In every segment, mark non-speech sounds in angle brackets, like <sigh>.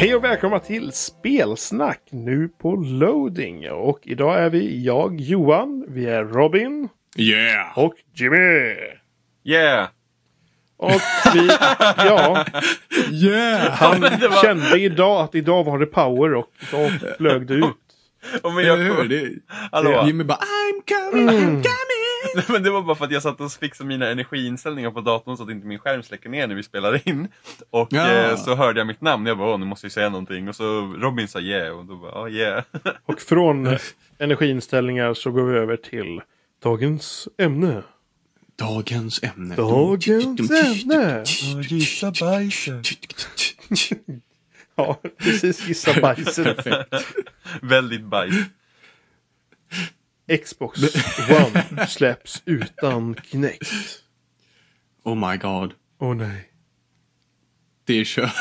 Hej och välkomna till Spelsnack nu på loading. Och idag är vi jag Johan, vi är Robin Yeah! och Jimmy. Yeah! Och vi, ja, <laughs> Yeah! han var- kände idag att idag var det power och idag flög det ut. Och men Eller jag, hur? Det, Hallå? Jimmy bara I'm coming, I'm coming! <laughs> men det var bara för att jag satt och fixade mina energiinställningar på datorn så att inte min skärm släcker ner när vi spelar in. Och Ja. eh, så hörde jag mitt namn och jag bara, nu måste jag säga någonting. Och så Robin sa yeah och då bara, ja yeah. <laughs> Och från energiinställningar så går vi över till dagens ämne. Dagens ämne. Dagens ämne. Gissa bajsen. <laughs> Ja, precis gissa bajset. Väldigt bajs. Xbox One släpps utan Kinect. Oh my god. Åh nej. Det är kört.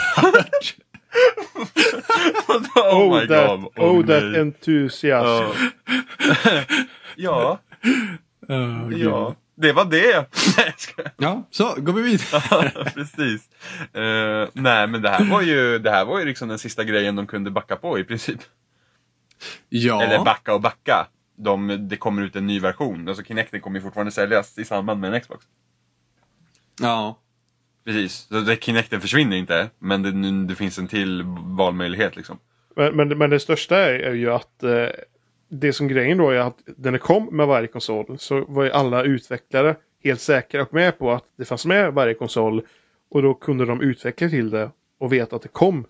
oh my that, god. oh, that nej. enthusiasm. Ja, <laughs> Oh, ja. Det var det. Ja, så går vi vidare. <laughs> Precis. Eh, nej men det här var ju, det här var ju liksom den sista grejen de kunde backa på i princip. Ja. Eller backa och backa. De, det kommer ut en ny version. Alltså Kinecten kommer ju fortfarande säljas i samband med en Xbox. Ja. Precis. Så det, Kinecten försvinner inte. Men det, det finns en till valmöjlighet liksom. Men, men, men det största är, är ju att eh, det som grejen då är att när det kom med varje konsol så var ju alla utvecklare helt säkra och med på att det fanns med varje konsol. Och då kunde de utveckla till det och veta att det kom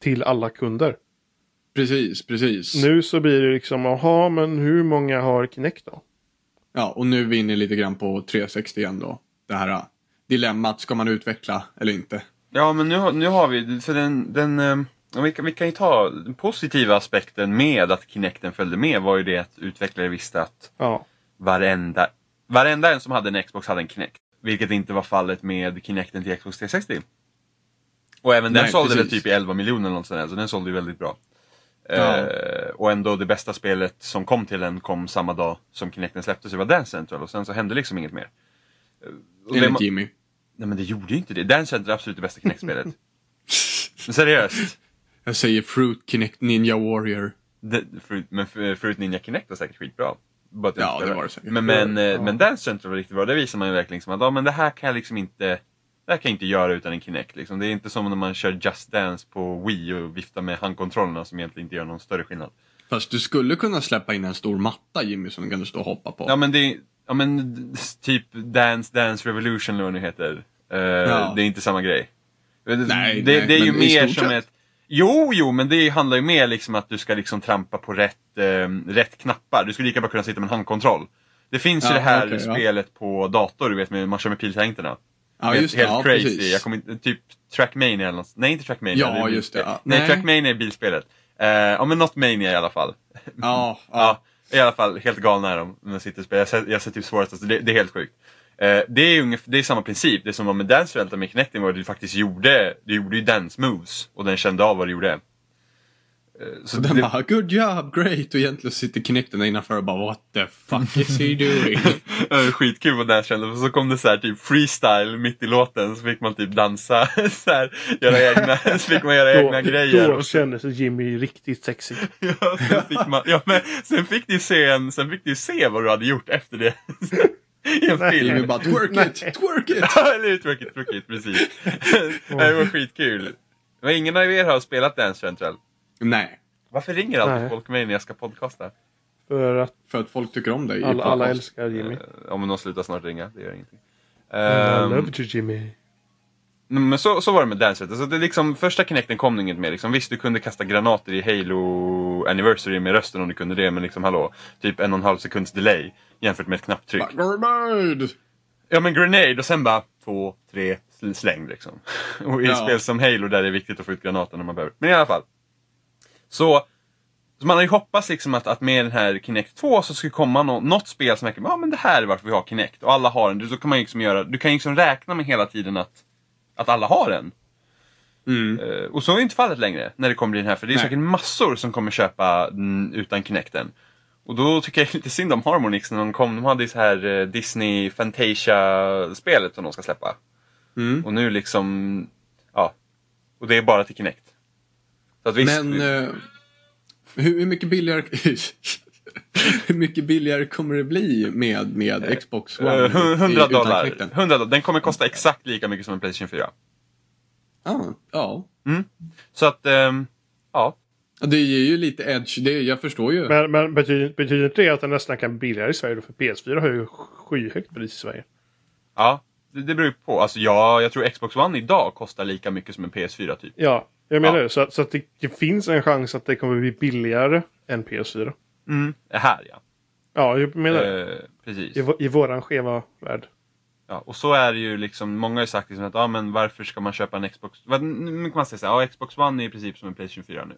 till alla kunder. Precis, precis. Nu så blir det liksom, jaha, men hur många har Kinect då? Ja, och nu är vi inne lite grann på 360 igen då. Det här äh, dilemmat, ska man utveckla eller inte? Ja men nu, har- nu har vi, för den, den ja, vi, kan, vi kan ju ta den positiva aspekten med att Kinecten följde med var ju det att utvecklare visste att Ja, varenda, varenda en som hade en Xbox hade en Kinect. Vilket inte var fallet med Kinecten till Xbox 360. Och även den Nej, sålde väl precis. typ i 11 miljoner eller något sånt där, så den sålde ju väldigt bra. Ja. Eh, och ändå det bästa spelet som kom till den kom samma dag som Kinecten släpptes, det var Dance Central och sen så hände liksom inget mer. Eh, och Enligt ma- Jimmy. nej men det gjorde ju inte det. Dance Central är absolut det bästa Kinect-spelet. <laughs> seriöst. Jag säger Fruit Kinect Ninja Warrior. Det, Fruit, men Fr- Fruit Ninja Kinect var säkert skitbra. Bara Ja, det var det säkert. Men, men, eh, Ja. men Dance Central var riktigt bra. Det visar man ju verkligen som att ja, men det här kan jag liksom inte det här kan jag inte göra utan en Kinect. Liksom. Det är inte som när man kör Just Dance på Wii och viftar med handkontrollerna som egentligen inte gör någon större skillnad. Fast du skulle kunna släppa in en stor matta Jimmy som du kan stå och hoppa på. Ja men det är ja, men, typ Dance Dance Revolution eller vad det nu heter. Eh, Ja. Det är inte samma grej. Det, Nej, det, nej, det är ju mer som sett. ett Jo, jo, men det handlar ju mer liksom att du ska liksom trampa på rätt, eh, rätt knappar. Du skulle lika bra kunna sitta med en handkontroll. Det finns ju Ja, det här ja. spelet på dator, du vet, med, man kör med piltangenterna. Ja, Helt-. Helt Ja, crazy. precis. Jag kommer inte, typ Trackmania eller något. Nej, inte Trackmania. Ja, det just det, ja. Nej, Nej. Trackmania är bilspelet. Eh, ja, men något Mania i alla fall. Ja, ja. <laughs> I alla fall helt galna är de när de sitter och spelar. Jag ser, jag ser typ svårast, alltså, det, det är helt sjukt. Eh, det, är ungefär, det är samma princip. Det som var med Dance Delta med Kinecting var att du faktiskt gjorde, du gjorde ju dance moves och den kände av vad du gjorde. Eh, Så den det, bara, good job, great. Och egentligen sitter Kinecten där innanför och bara, what the fuck is he doing? <laughs> Skitkul vad Dance kände, för så kom det så här typ freestyle mitt i låten så fick man typ dansa, <laughs> så här, göra egna, <laughs> så fick man göra egna då, grejer. då och så- kände sig Jimmy riktigt sexig. Ja, sen fick man, ja, men sen fick du se en, sen fick du se vad du hade gjort efter det. I en Nej. film. Jimmy bara, twerk it, twerk it. Ja, eller hur? Tråkigt, tråkigt, precis. det var skitkul. Men ingen av er har spelat Dance Central. Nej, Varför ringer alltid Nej. folk mig när jag ska podcasta? För att för att folk tycker om dig. i alla, alla podcast. älskar Jimmy. Ja, men de slutar snart ringa, det gör ingenting. I Ehm, love you Jimmy. men så, så var det med Dance Central. Så det är liksom, första Kinecten kom det inget mer. Liksom, visst, du kunde kasta granater i Halo Anniversary med rösten om du kunde det, men liksom hallå, typ en och en halv sekunds delay jämfört med ett knapptryck. Grenade! Ja men grenade och sen bara två, tre, sl- släng liksom. <laughs> Och i Ja. spel som Halo där det är viktigt att få ut granaten när man behöver. Men i alla fall. Så, så man har ju hoppats liksom att, att med den här Kinect 2 så skulle komma nå, något spel som verkligen, ja men det här är varför vi har Kinect. Och alla har den. Så kan man liksom göra, du kan ju liksom räkna med hela tiden att, att alla har den. Mm. Eh, och så är inte fallet längre när det kommer bli den här. För det är Nej. säkert massor som kommer köpa den utan Kinecten. Och då tycker jag <laughs> lite synd om Harmonix när de kom. De hade ju så här eh, Disney Fantasia-spelet som de ska släppa. Mm. Och nu liksom, ja. Och det är bara till Kinect. Så att visst, Men eh, hur, hur mycket billigare <laughs> Hur mycket billigare kommer det bli med, med Xbox One? eh, i- 100 utan dollar. Kinecten? 100 dollar. Den kommer kosta exakt lika mycket som en Playstation 4. Ja, ja. Så att, ehm, ja. Det ger ju lite edge. Det, jag förstår ju. Men, men betyder, betyder inte det att den nästan kan bli billigare i Sverige? Då? För PS4 har ju skyhögt pris i Sverige. Ja, det, det beror ju på. Alltså ja, jag tror Xbox One idag kostar lika mycket som en PS4 typ. Ja, jag menar Ja. det. Så, att- så att det, det finns en chans att det kommer bli billigare än PS4. Mm. Här ja. Ja, jag menar det. Eh, precis. I, I våran skeva värld. Ja, och så är det ju liksom, många har ju sagt liksom att ah, men varför ska man köpa en Xbox? Nu kan man säga såhär, ja Xbox One är i princip som en Playstation 4 nu.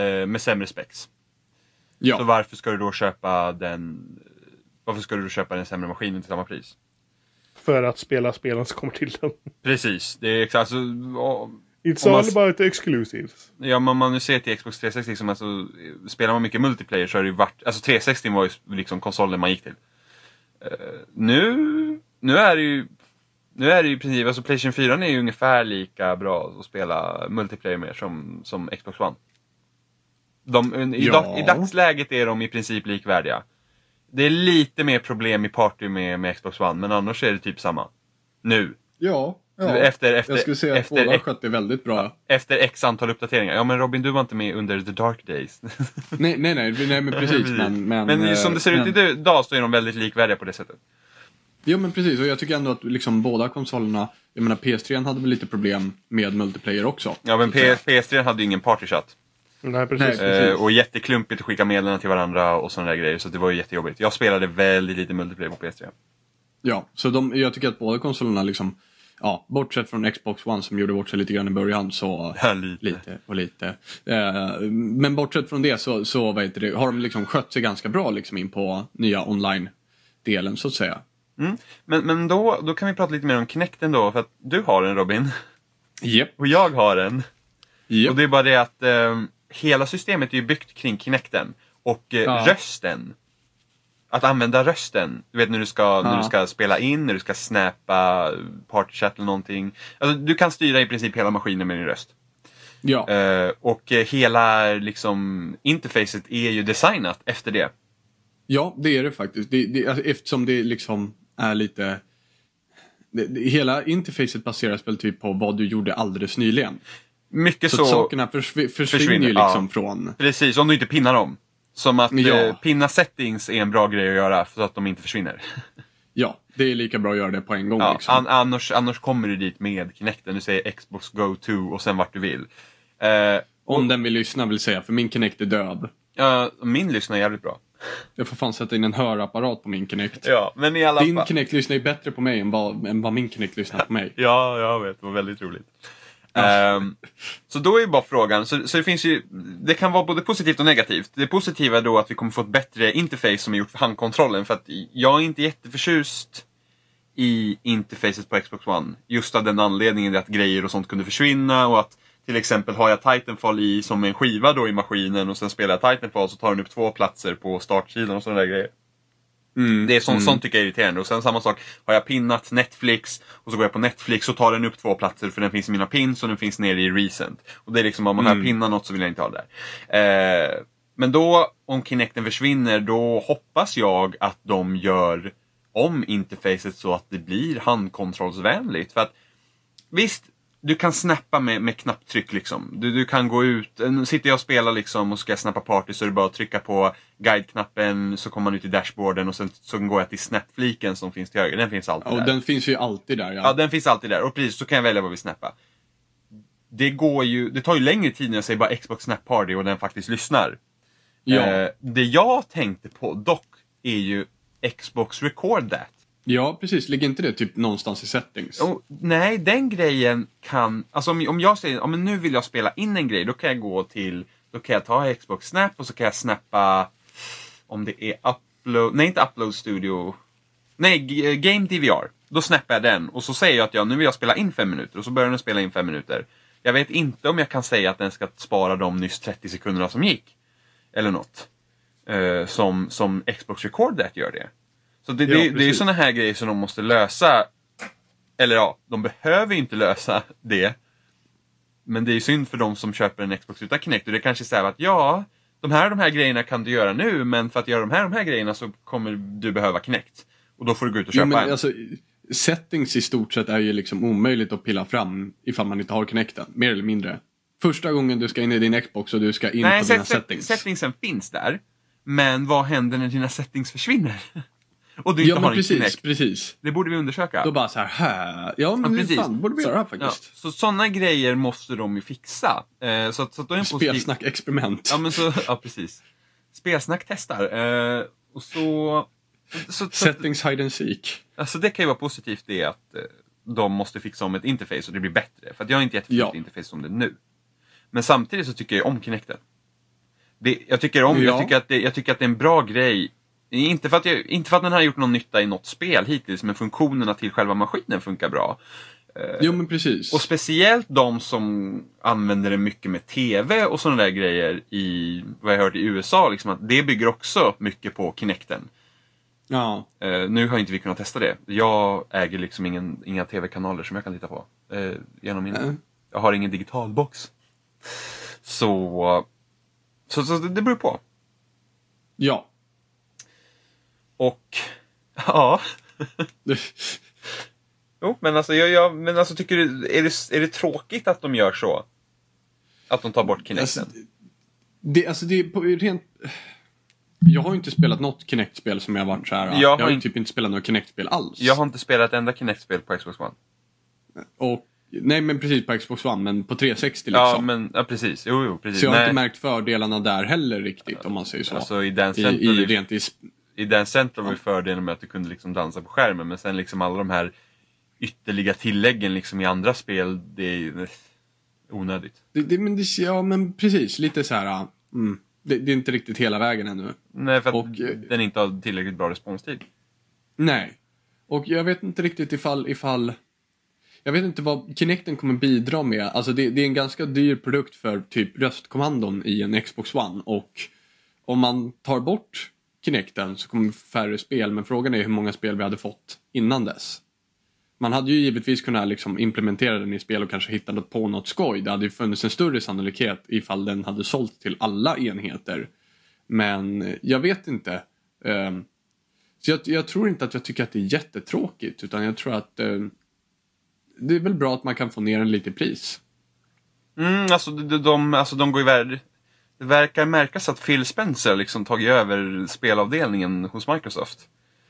Eh, med sämre specs. ja. Så varför ska du då köpa den Varför ska du då köpa den sämre maskinen till samma pris? För att spela spelen som kommer till den. Precis, det är exakt alltså, It's man all s- about exclusives. Ja, men om man nu ser till Xbox 360, liksom, alltså, spelar man mycket multiplayer så har det ju varit, alltså 360 var ju liksom konsolen man gick till. Eh, nu, nu är det ju, nu är det ju i princip, alltså Playstation 4 är ju ungefär lika bra att spela multiplayer med som, som Xbox One. De, i, Ja. dag, I dagsläget är de i princip likvärdiga. Det är lite mer problem i party med, med Xbox One, men annars är det typ samma. Nu. ja. Ja. Efter, efter, jag skulle säga att efter, båda skött det väldigt bra. efter x antal uppdateringar. Ja men Robin, du var inte med under the dark days. <laughs> Nej, nej, nej, nej men precis. Men, men, Men eh, som det ser ut men- idag så är de väldigt likvärdiga på det sättet. Ja men precis, och jag tycker ändå att liksom båda konsolerna, jag menar PS3 hade väl lite problem med multiplayer också. Ja men så att säga. P- PS3 hade ju ingen partychatt. Nej, precis. Nej. Precis. Eh, och jätteklumpigt att skicka meddelanden till varandra och sådana där grejer. Så det var ju jättejobbigt. Jag spelade väldigt lite multiplayer på PS3. Ja, så de, jag tycker att båda konsolerna liksom, ja, bortsett från Xbox One som gjorde bort sig lite grann i början så Ja, lite. lite och lite. Eh, men bortsett från det så, så vad heter det, har de liksom skött sig ganska bra liksom in på nya online-delen så att säga. Mm. Men, men då, då kan vi prata lite mer om Kinecten då. För att du har en Robin. Japp. Och jag har en. Japp. Och det är bara det att eh, hela systemet är byggt kring Kinecten. Och eh, Ja. rösten. Att använda rösten. Du vet när du, ska, när Ja. du ska spela in, när du ska snappa partychat eller någonting. Alltså, du kan styra i princip hela maskinen med din röst. Ja. Eh, och eh, hela liksom, interfacet är ju designat efter det. ja, det är det faktiskt. Det, det, alltså, eftersom det liksom är lite det, det, hela interfacet baseras väl typ på vad du gjorde alldeles nyligen. Mycket Så, så. sakerna försv- försvinner, försvinner, ju ja. liksom från... Precis, om du inte pinnar dem. Som att Ja. eh, pinna settings är en bra grej att göra så att de inte försvinner. <laughs> Ja, det är lika bra att göra det på en gång. Ja, liksom. an, annars, annars kommer du dit med Kinecten. Du säger Xbox Go To och sen vart du vill. Eh, Om den vill lyssna vill säga, för min Kinect är död. ja, min lyssnar jävligt bra. <laughs> Jag får fan sätta in en hörapparat på min Kinect. Ja, men i alla Din fall. Kinect lyssnar ju bättre på mig än vad, än vad min Kinect lyssnar på mig. <laughs> Ja, jag vet. Det var väldigt roligt. Um, så då är ju bara frågan, så, så det finns ju, det kan vara både positivt och negativt. Det positiva är då att vi kommer få ett bättre interface som är gjort för handkontrollen. För att jag är inte jätteförtjust i interfacet på Xbox One. Just av den anledningen att grejer och sånt kunde försvinna och att till exempel har jag Titanfall i som en skiva då i maskinen och sen spelar jag Titanfall så tar den upp två platser på startsidan och sådana där grejer. Mm. Det är sånt, sånt tycker jag är irriterande. Och sen samma sak, har jag pinnat Netflix och så går jag på Netflix och tar den upp två platser för den finns i mina pins och den finns nere i recent. Och det är liksom om man har pinnat något så vill jag inte ha det där. Eh, men då, om Kinecten försvinner, då hoppas jag att de gör om interfacet så att det blir handkontrollsvänligt. För att Visst, du kan snappa med, med knapptryck liksom. Du, du kan gå ut, nu sitter jag och spelar liksom och ska snappa party så är det bara att trycka på guide-knappen så kommer man ut i dashboarden och sen så går jag till snap-fliken som finns till höger. Den finns alltid Och där. den finns ju alltid där. Ja. Ja, den finns alltid där. Och precis, så kan jag välja vad vi snappar. Det går ju, det tar ju längre tid när jag säger bara Xbox Snap Party och den faktiskt lyssnar. ja. Eh, det jag tänkte på dock är ju Xbox Record That ja, precis. Ligger inte det typ någonstans i settings? Och, nej, den grejen kan... Alltså om, om jag säger ja, nu vill jag spela in en grej, då kan jag gå till... Då kan jag ta Xbox Snap och så kan jag snappa... Om det är Upload... Nej, inte Upload Studio. Nej, G- eh, Game DVR. Då snappar jag den och så säger jag att jag, nu vill jag spela in fem minuter och så börjar den spela in fem minuter. Jag vet inte om jag kan säga att den ska spara de nyss 30 sekunderna som gick. Eller något. Eh, som, som Xbox Record That gör det. Så det, Ja, det, det är sådana här grejer som de måste lösa eller ja, de behöver inte lösa <laughs> det. men det är ju synd för de som köper en Xbox utan Kinect och det kanske är så här att ja, de här de här grejerna kan du göra nu men för att göra de här de här grejerna så kommer du behöva Kinect. Och då får du gå ut och Jo, köpa men en. alltså, settings i stort sett är ju liksom omöjligt att pilla fram ifall man inte har Kinecten, mer eller mindre. Första gången du ska in i din Xbox och du ska in Nej, på dina set, settings. settingsen finns där. Men vad händer när dina settings försvinner? <laughs> och du inte ja har en precis, Kinect. precis. Det borde vi undersöka. Då bara så här, här. Ja men Ja, precis. fan, borde vi göra Ja, faktiskt. så sådana grejer måste de ju fixa. Eh, så, så då är en. Spelsnack experiment. Ja, men så, ja precis. Spelsnack testar. Eh, och så... så, så, Settings hide and seek. alltså det kan ju vara positivt det att eh, de måste fixa om ett interface och det blir bättre. För att jag är inte jätteförtjust Ja. interface som det är nu. Men samtidigt så tycker jag om Kinecten. Det, jag, tycker om, jag, Ja. tycker att det, jag tycker att det är en bra grej. Inte för, att jag, inte för att den har gjort någon nytta i något spel hittills, men funktionerna till själva maskinen funkar bra. Jo men precis. Och speciellt de som använder det mycket med TV och sådana där grejer i, vad jag hört i USA, liksom att det bygger också mycket på Kinecten. Ja. Eh, nu har inte vi kunnat testa det. Jag äger liksom ingen, inga TV-kanaler som jag kan titta på. eh, genom min, Nej. Jag har ingen digital box. Så, så, så det det beror på. Ja. Och, <laughs> ja. <laughs> Jo, men alltså, jag, jag, men alltså tycker du, är det, är det tråkigt att de gör så? Att de tar bort Kinecten? Alltså, det, alltså det är på rent... Jag har ju inte spelat något Kinect-spel som jag varit så här. Jag Jag har har ju inte- typ inte spelat något Kinect-spel alls. Jag har inte spelat ett enda Kinect-spel på Xbox One. Och, nej men precis på Xbox One, men på 360 liksom. Ja, men ja, precis. Jo, jo, precis. Så jag har Nej, inte märkt fördelarna där heller riktigt om man säger så. Alltså i Dance I, i, rent i, i Dance Central var ju fördelen med att du kunde liksom dansa på skärmen. Men sen liksom alla de här ytterliga tilläggen liksom i andra spel, det är ju eh, onödigt. det, det, men det, ja men precis, lite så här. Mm, det, det är inte riktigt hela vägen ännu. Nej, för att Och, eh, den inte har tillräckligt bra responstid. Nej. Och jag vet inte riktigt ifall, ifall jag vet inte vad Kinecten kommer bidra med. Alltså det, det är en ganska dyr produkt för typ röstkommandon i en Xbox One och om man tar bort Kinecten så kommer färre spel men frågan är hur många spel vi hade fått innan dess. Man hade ju givetvis kunnat liksom implementera den i spel och kanske hitta på något skoj. Det hade ju funnits en större sannolikhet ifall den hade sålt till alla enheter. Men eh, jag vet inte. Ehm, så jag, jag tror inte att jag tycker att det är jättetråkigt utan jag tror att ehm, det är väl bra att man kan få ner den lite i pris. Mm, alltså de, de, alltså de går ju värd... Det verkar märkas att Phil Spencer liksom tagit över spelavdelningen hos Microsoft.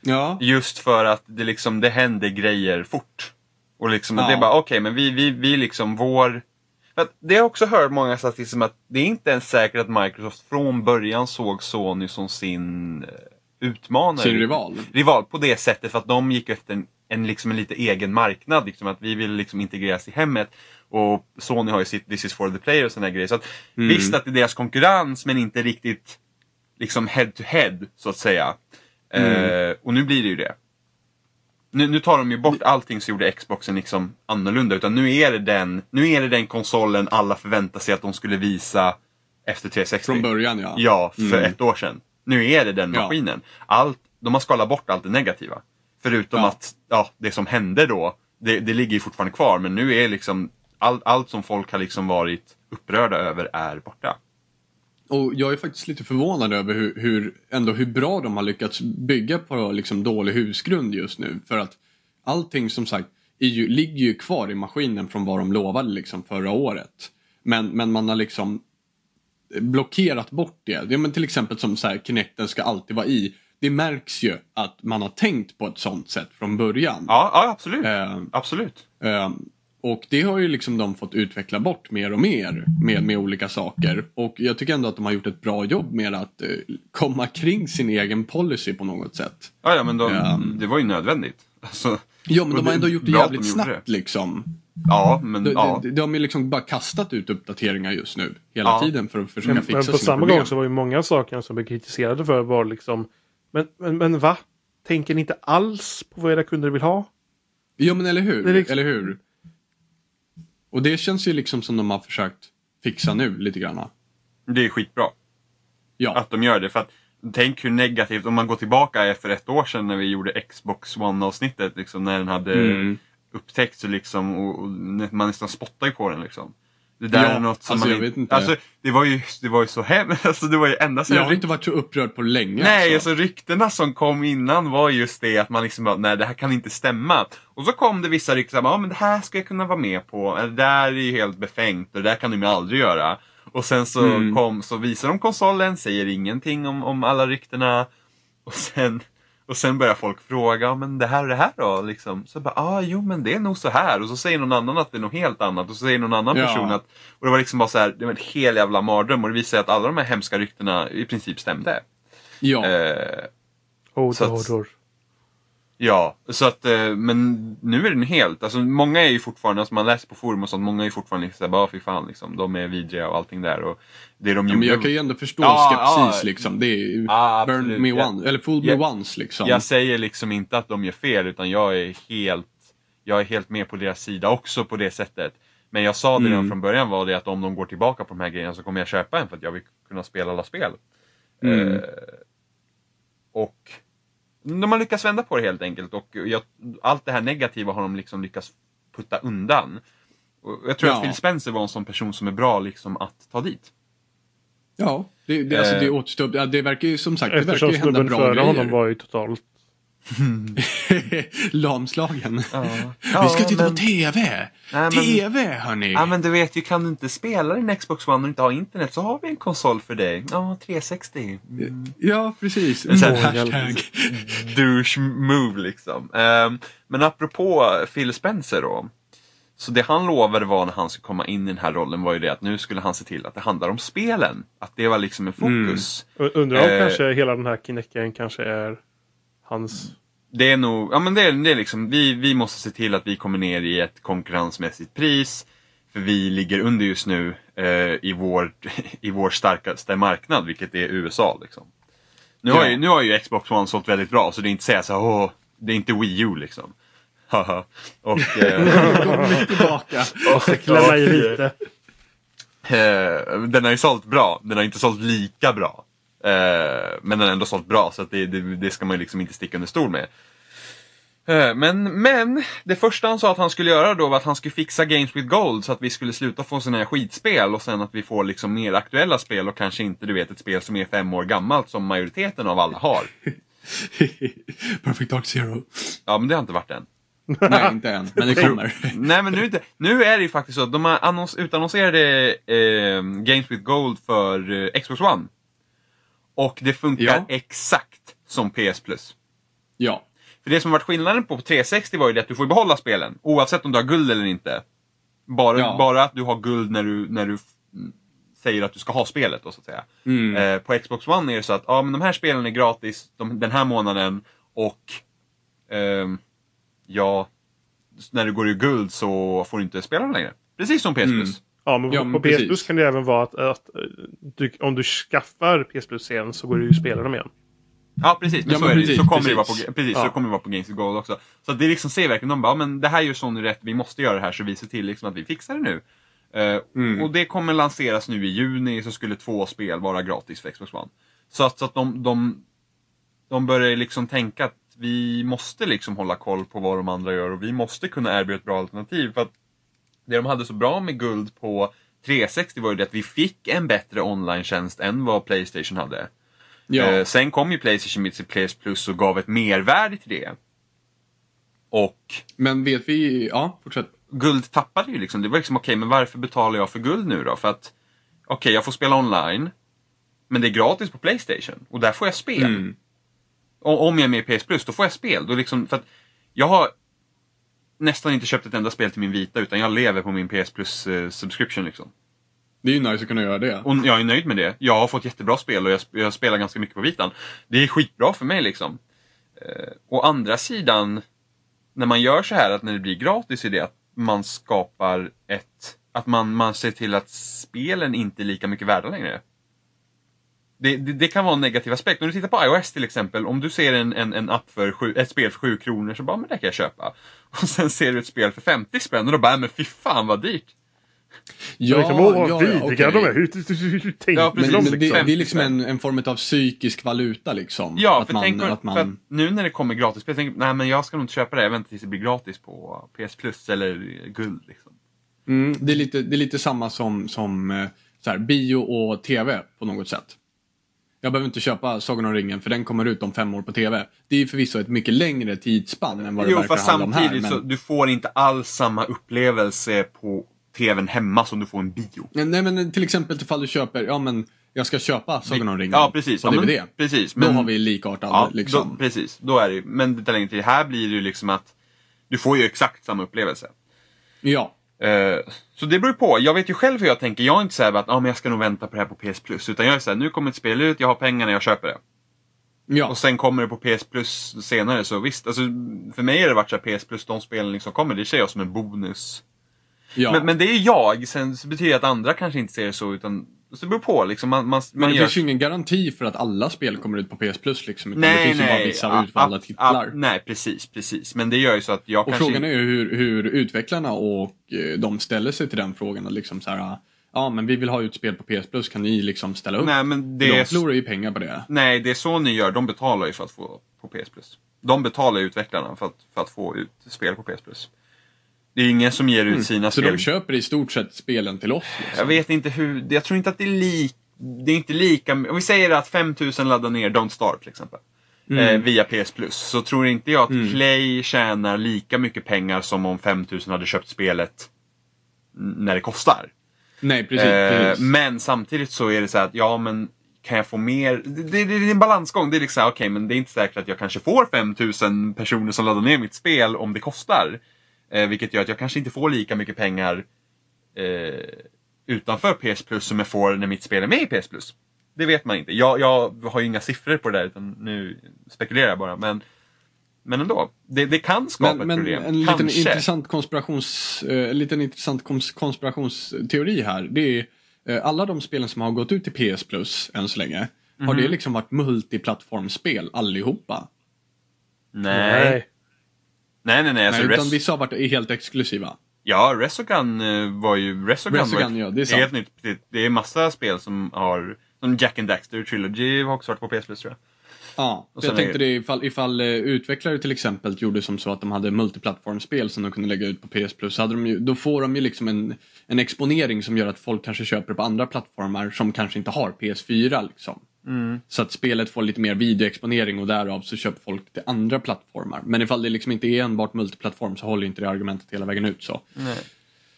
Ja. Just för att det liksom, det händer grejer fort. Och liksom, Ja. det är bara okej, men vi, vi, vi liksom vår... För det har jag också hört många statistiker att det är inte ens säkert att Microsoft från början såg Sony som sin eh, utmanare. Sin rival. Rival på det sättet för att de gick efter en, en, liksom en lite egen marknad. Liksom, att vi vill liksom integreras i hemmet. Och Sony har ju sitt This is for the player och sådana grejer. Så att, Mm. Visst att det är deras konkurrens men inte riktigt liksom head to head så att säga. Mm. Eh, och nu blir det ju det. Nu, nu tar de ju bort allting som gjorde Xboxen liksom annorlunda. Utan nu är, det den, nu är det den konsolen alla förväntar sig att de skulle visa efter 360. Från början ja. Ja, för Mm. ett år sedan. Nu är det den Ja. maskinen. Allt, de har skalat bort allt det negativa. Förutom Ja. att ja, det som hände då, det, det ligger ju fortfarande kvar. Men nu är liksom all, allt som folk har liksom varit upprörda över är borta. Och jag är faktiskt lite förvånad över hur, hur, ändå hur bra de har lyckats bygga på liksom dålig husgrund just nu. För att allting som sagt ju, ligger ju kvar i maskinen från vad de lovade liksom förra året. Men, men man har liksom blockerat bort det. det är, men till exempel som så här, Kinecten ska alltid vara i. Det märks ju att man har tänkt på ett sånt sätt från början. Ja, ja absolut. Eh, Absolut. Ehm, och det har ju liksom de fått utveckla bort mer och mer med, med olika saker. Och jag tycker ändå att de har gjort ett bra jobb med att eh, komma kring sin egen policy på något sätt. Ja, ja men de, Ehm. det var ju nödvändigt. Alltså, Ja men de har det- ändå gjort det jävligt de snabbt liksom. ja, men De, ja. de, de har ju liksom bara kastat ut uppdateringar just nu hela Ja. tiden för att försöka Men, fixa men sina på samma problem. gång så var ju många saker som blev kritiserade för var liksom men, men, men va? Tänker ni inte alls på vad era kunder vill ha? Ja men eller hur, Det liksom- eller hur? Och det känns ju liksom som de har försökt fixa nu lite grann. Det är skitbra Ja, att de gör det. För att Tänk hur negativt, om man går tillbaka för ett år sedan när vi gjorde Xbox One-avsnittet, liksom, när den hade Mm. upptäckts liksom, och, och man nästan spottar ju på den. Liksom. Det där Ja, är något som alltså, man jag vet inte. Alltså, det var ju, det var ju så hemskt. <laughs> Alltså, det var ju sedan Jag har inte varit så upprörd på länge. Nej, alltså. alltså ryktena som kom innan var just det att man liksom bara, nej det här kan inte stämma. Och så kom det vissa rykten ja men det här ska jag kunna vara med på, det där är ju helt befängt och det där kan de ju aldrig göra. Och sen så, Mm. kom, så visar de konsolen, säger ingenting om, om alla ryktena. Och sen, och sen börjar folk fråga, men det här och det här då? Liksom. Så bara, ah, jo men det är nog så här. Och så säger någon annan att det är något helt annat. Och så säger någon annan Ja. person att, och det var liksom bara så här, det var en hel jävla mardröm. Och det visade sig att alla de här hemska ryktena i princip stämde. Ja. Eh, att- horror. Ja, så att, eh, men nu är den helt, alltså många är ju fortfarande, alltså man läser på forum och sånt, många är ju fortfarande liksom såhär, bara fy fan liksom, de är vidriga och allting där och det de Ja, gjorde. men jag kan ju ändå förstå Ja, skepsis ja. liksom. Det är Ja, burn absolut. me once, eller fool me once liksom. Jag säger liksom inte att de gör fel utan jag är helt, jag är helt med på deras sida också på det sättet. Men jag sa det redan Mm. från början var det att om de går tillbaka på de här grejerna så kommer jag köpa en för att jag vill kunna spela alla spel. Mm. Eh, och de har lyckats vända på det helt enkelt och jag, allt det här negativa har de liksom lyckats putta undan. Och jag tror Ja. att Phil Spencer var en sån person som är bra liksom att ta dit. Ja, det, det, alltså, det Eh. återstår. Ja, det verkar ju som sagt, det verkar Eftersom ju hända snubben bra före grejer. honom var ju totalt... <laughs> Lamslagen. Ja. Vi ska titta men- på TV! Nej, men- TV hörni! Ja men du vet ju, kan du inte spela din Xbox One och inte ha internet så har vi en konsol för dig. Ja, 360. Mm. Ja, precis. Så här- Hashtag. <laughs> Douche move liksom. Ehm, men apropå Phil Spencer då. Så det han lovade var när han skulle komma in i den här rollen var ju det att nu skulle han se till att det handlar om spelen. Att det var liksom en fokus. U- Undrar om Eh. kanske hela den här Kinect kanske är hans... Det är nog, ja men det är, det är liksom, vi, vi måste se till att vi kommer ner i ett konkurrensmässigt pris. För vi ligger under just nu eh, i, vår, <laughs> i vår starkaste marknad, vilket är USA. Liksom. Nu, har Ja. ju, nu har ju Xbox One sålt väldigt bra, så det är inte säga så här, åh, det är inte Wii U liksom. <laughs> Haha. och, <laughs> eh, Kommer tillbaka. och, i och, lite. Eh, den har ju sålt bra, den har inte sålt lika bra. Eh, men den har ändå sålt bra, så att det, det, det ska man ju liksom inte sticka under stol med. Eh, men, men, det första han sa att han skulle göra då var att han skulle fixa Games with Gold så att vi skulle sluta få sådana här skitspel och sen att vi får liksom mer aktuella spel och kanske inte du vet ett spel som är fem år gammalt som majoriteten av alla har. <laughs> Perfect Dark Zero. Ja men det har inte varit än. <laughs> Nej, inte än. Men det kommer. <laughs> Nej men nu, är det- nu är det ju faktiskt så att de har annons, utannonserade eh, Games with Gold för eh, Xbox One. Och det funkar Ja. exakt som PS Plus. Ja. För det som varit skillnaden på 360 var ju det att du får behålla spelen oavsett om du har guld eller inte. Bara, Ja. bara att du har guld när du, när du mm, säger att du ska ha spelet då så att säga. Mm. Eh, på Xbox One är det så att ja, men de här spelen är gratis de, den här månaden och ehm, ja, när du går i guld så får du inte spela dem längre. Precis som PS Mm. Ja, men Ja, på, men på PS precis. Plus kan det även vara att, att du, om du skaffar PS Plus sen så går du ju spela dem igen. Ja precis, men Ja, så men precis, så kommer det vara precis. på, precis, Ja. så kommer det vara på Games with Gold också. Så att det liksom ser verkligen, de bara, men det här gör Sony rätt, vi måste göra det här så vi ser till liksom att vi fixar det nu. Eh, Mm. Och det kommer lanseras nu i juni så skulle två spel vara gratis för Xbox One. Så att, så att de, de, de börjar liksom tänka att vi måste liksom hålla koll på vad de andra gör och vi måste kunna erbjuda ett bra alternativ. För att det de hade så bra med guld på 360 var ju det att vi fick en bättre online-tjänst än vad Playstation hade. Ja. Eh, sen kom ju Playstation med sitt PS Plus och gav ett mervärde till det. Och Men vet vi... Ja, fortsätt. guld tappade ju liksom. Det var liksom okej, men varför betalar jag för guld nu då? För att okej, jag får spela online. Men det är gratis på Playstation och där får jag spel. Mm. Och om jag är med i PS Plus, då får jag spel. Då liksom, för att jag har nästan inte köpt ett enda spel till min vita utan jag lever på min PS Plus eh, subscription liksom. Det är ju nice att kunna göra det. Och jag är nöjd med det. Jag har fått jättebra spel och jag, jag spelar ganska mycket på vitan. Det är skitbra för mig liksom. Eh, å andra sidan, när man gör så här att när det blir gratis är det att man skapar ett... Att man, man ser till att spelen inte är lika mycket värda längre. Det, det, det kan vara en negativ aspekt. Om du tittar på iOS till exempel, om du ser en, en, en app för sju, ett spel för 7 kronor så bara, men det kan jag köpa. Och sen ser du ett spel för 50 spänn och då bara, men fy fan vad dyrt. Ja, liksom, ja, vidriga ja, de är. Hur, hur, hur, hur tänkte Ja, precis. de Men det, liksom? det är liksom en, en form av psykisk valuta liksom. Ja, att för, man, tänk, att man... för att nu när det kommer gratisspel, tänk, nej men jag ska nog inte köpa det, jag väntar tills det blir gratis på PS Plus eller Guld. Liksom. Mm, det, är lite, det är lite samma som, som eh, så här, bio och tv på något sätt. Jag behöver inte köpa Sagan om ringen för den kommer ut om fem år på tv. Det är ju förvisso ett mycket längre tidsspann än vad det Jo, verkar fast handla om här. samtidigt Men... så du får inte alls samma upplevelse på tvn hemma som du får en bio. Nej men till exempel ifall du köper, ja men jag ska köpa Sagan om ringen Ja, precis. på Ja, men- DVD. precis, Då men- har vi likartad Ja, liksom. då, precis. Då är det ju- Men det tar längre tid. Här blir det ju liksom att du får ju exakt samma upplevelse. Ja. Eh, så det beror på. Jag vet ju själv hur jag tänker. Jag är inte såhär att ah, men jag ska nog vänta på det här på PS Plus. Utan jag är såhär, nu kommer ett spel ut, jag har pengarna, jag köper det. Ja. Och sen kommer det på PS Plus senare, så visst. Alltså, för mig har det varit så här, PS Plus, de spelen liksom kommer, det ser jag som en bonus. ja. Men, men det är jag, sen så betyder det att andra kanske inte ser det så, utan så det beror på liksom. Man, man, Men det gör... finns ju ingen garanti för att alla spel kommer ut på PS Plus liksom. Utan Nej, det finns ju bara nej. vissa ja, utvalda ja, titlar. ja, nej, precis, precis. Men det gör ju så att jag och kanske... frågan är ju hur, hur utvecklarna och eh, de ställer sig till den frågan. Liksom så här, ja men vi vill ha ut spel på PS Plus, kan ni liksom ställa upp? Nej, men det De förlorar ju pengar på det. Nej, det är så ni gör. De betalar ju för att få på PS Plus. De betalar utvecklarna för att, för att få ut spel på PS Plus. Det är ingen som ger ut sina Mm. Så spel. de köper i stort sett spelen till oss. Liksom. Jag vet inte hur, jag tror inte att det är lika, det är inte lika, om vi säger att 5000 laddar ner Don't Starve till exempel. Mm. Eh, via PS Plus. Så tror inte jag att Play tjänar lika mycket pengar som om 5000 hade köpt spelet när det kostar. Nej, precis. Eh, precis. men samtidigt så är det så här att, ja men kan jag få mer? Det, det, det är en balansgång. Det är liksom, okej men det är inte säkert att jag kanske får 5000 personer som laddar ner mitt spel om det kostar. Eh, vilket gör att jag kanske inte får lika mycket pengar eh, utanför PS Plus som jag får när mitt spel är med i PS Plus. Det vet man inte. Jag, jag har ju inga siffror på det där utan nu spekulerar jag bara. Men, men ändå, det, det kan skapa Men, ett men problem. en liten kanske. intressant, konspirations, eh, en liten intressant kons, konspirationsteori här. Det är eh, alla de spelen som har gått ut till PS Plus än så länge. Har Mhm. det liksom varit multiplattformsspel allihopa? Nej. Nej, nej, nej. Alltså, Nej, utan Res- vissa har varit helt exklusiva. Ja, Resogun eh, var ju... Resogun, Resogun, var, ja, det är sant. helt nytt. Det, är massa spel som har... Som Jack and Daxter Trilogy har också varit på PS Plus tror jag. Ja, Och jag sen är tänkte det ifall, ifall eh, utvecklare till exempel gjorde som så att de hade multiplattformsspel som de kunde lägga ut på PS Plus, hade de ju, då får de ju liksom en, en exponering som gör att folk kanske köper på andra plattformar som kanske inte har PS4. Liksom. Mm. Så att spelet får lite mer videoexponering och därav så köper folk till andra plattformar. Men ifall det liksom inte är enbart multiplattform så håller inte det argumentet hela vägen ut. så. Nej.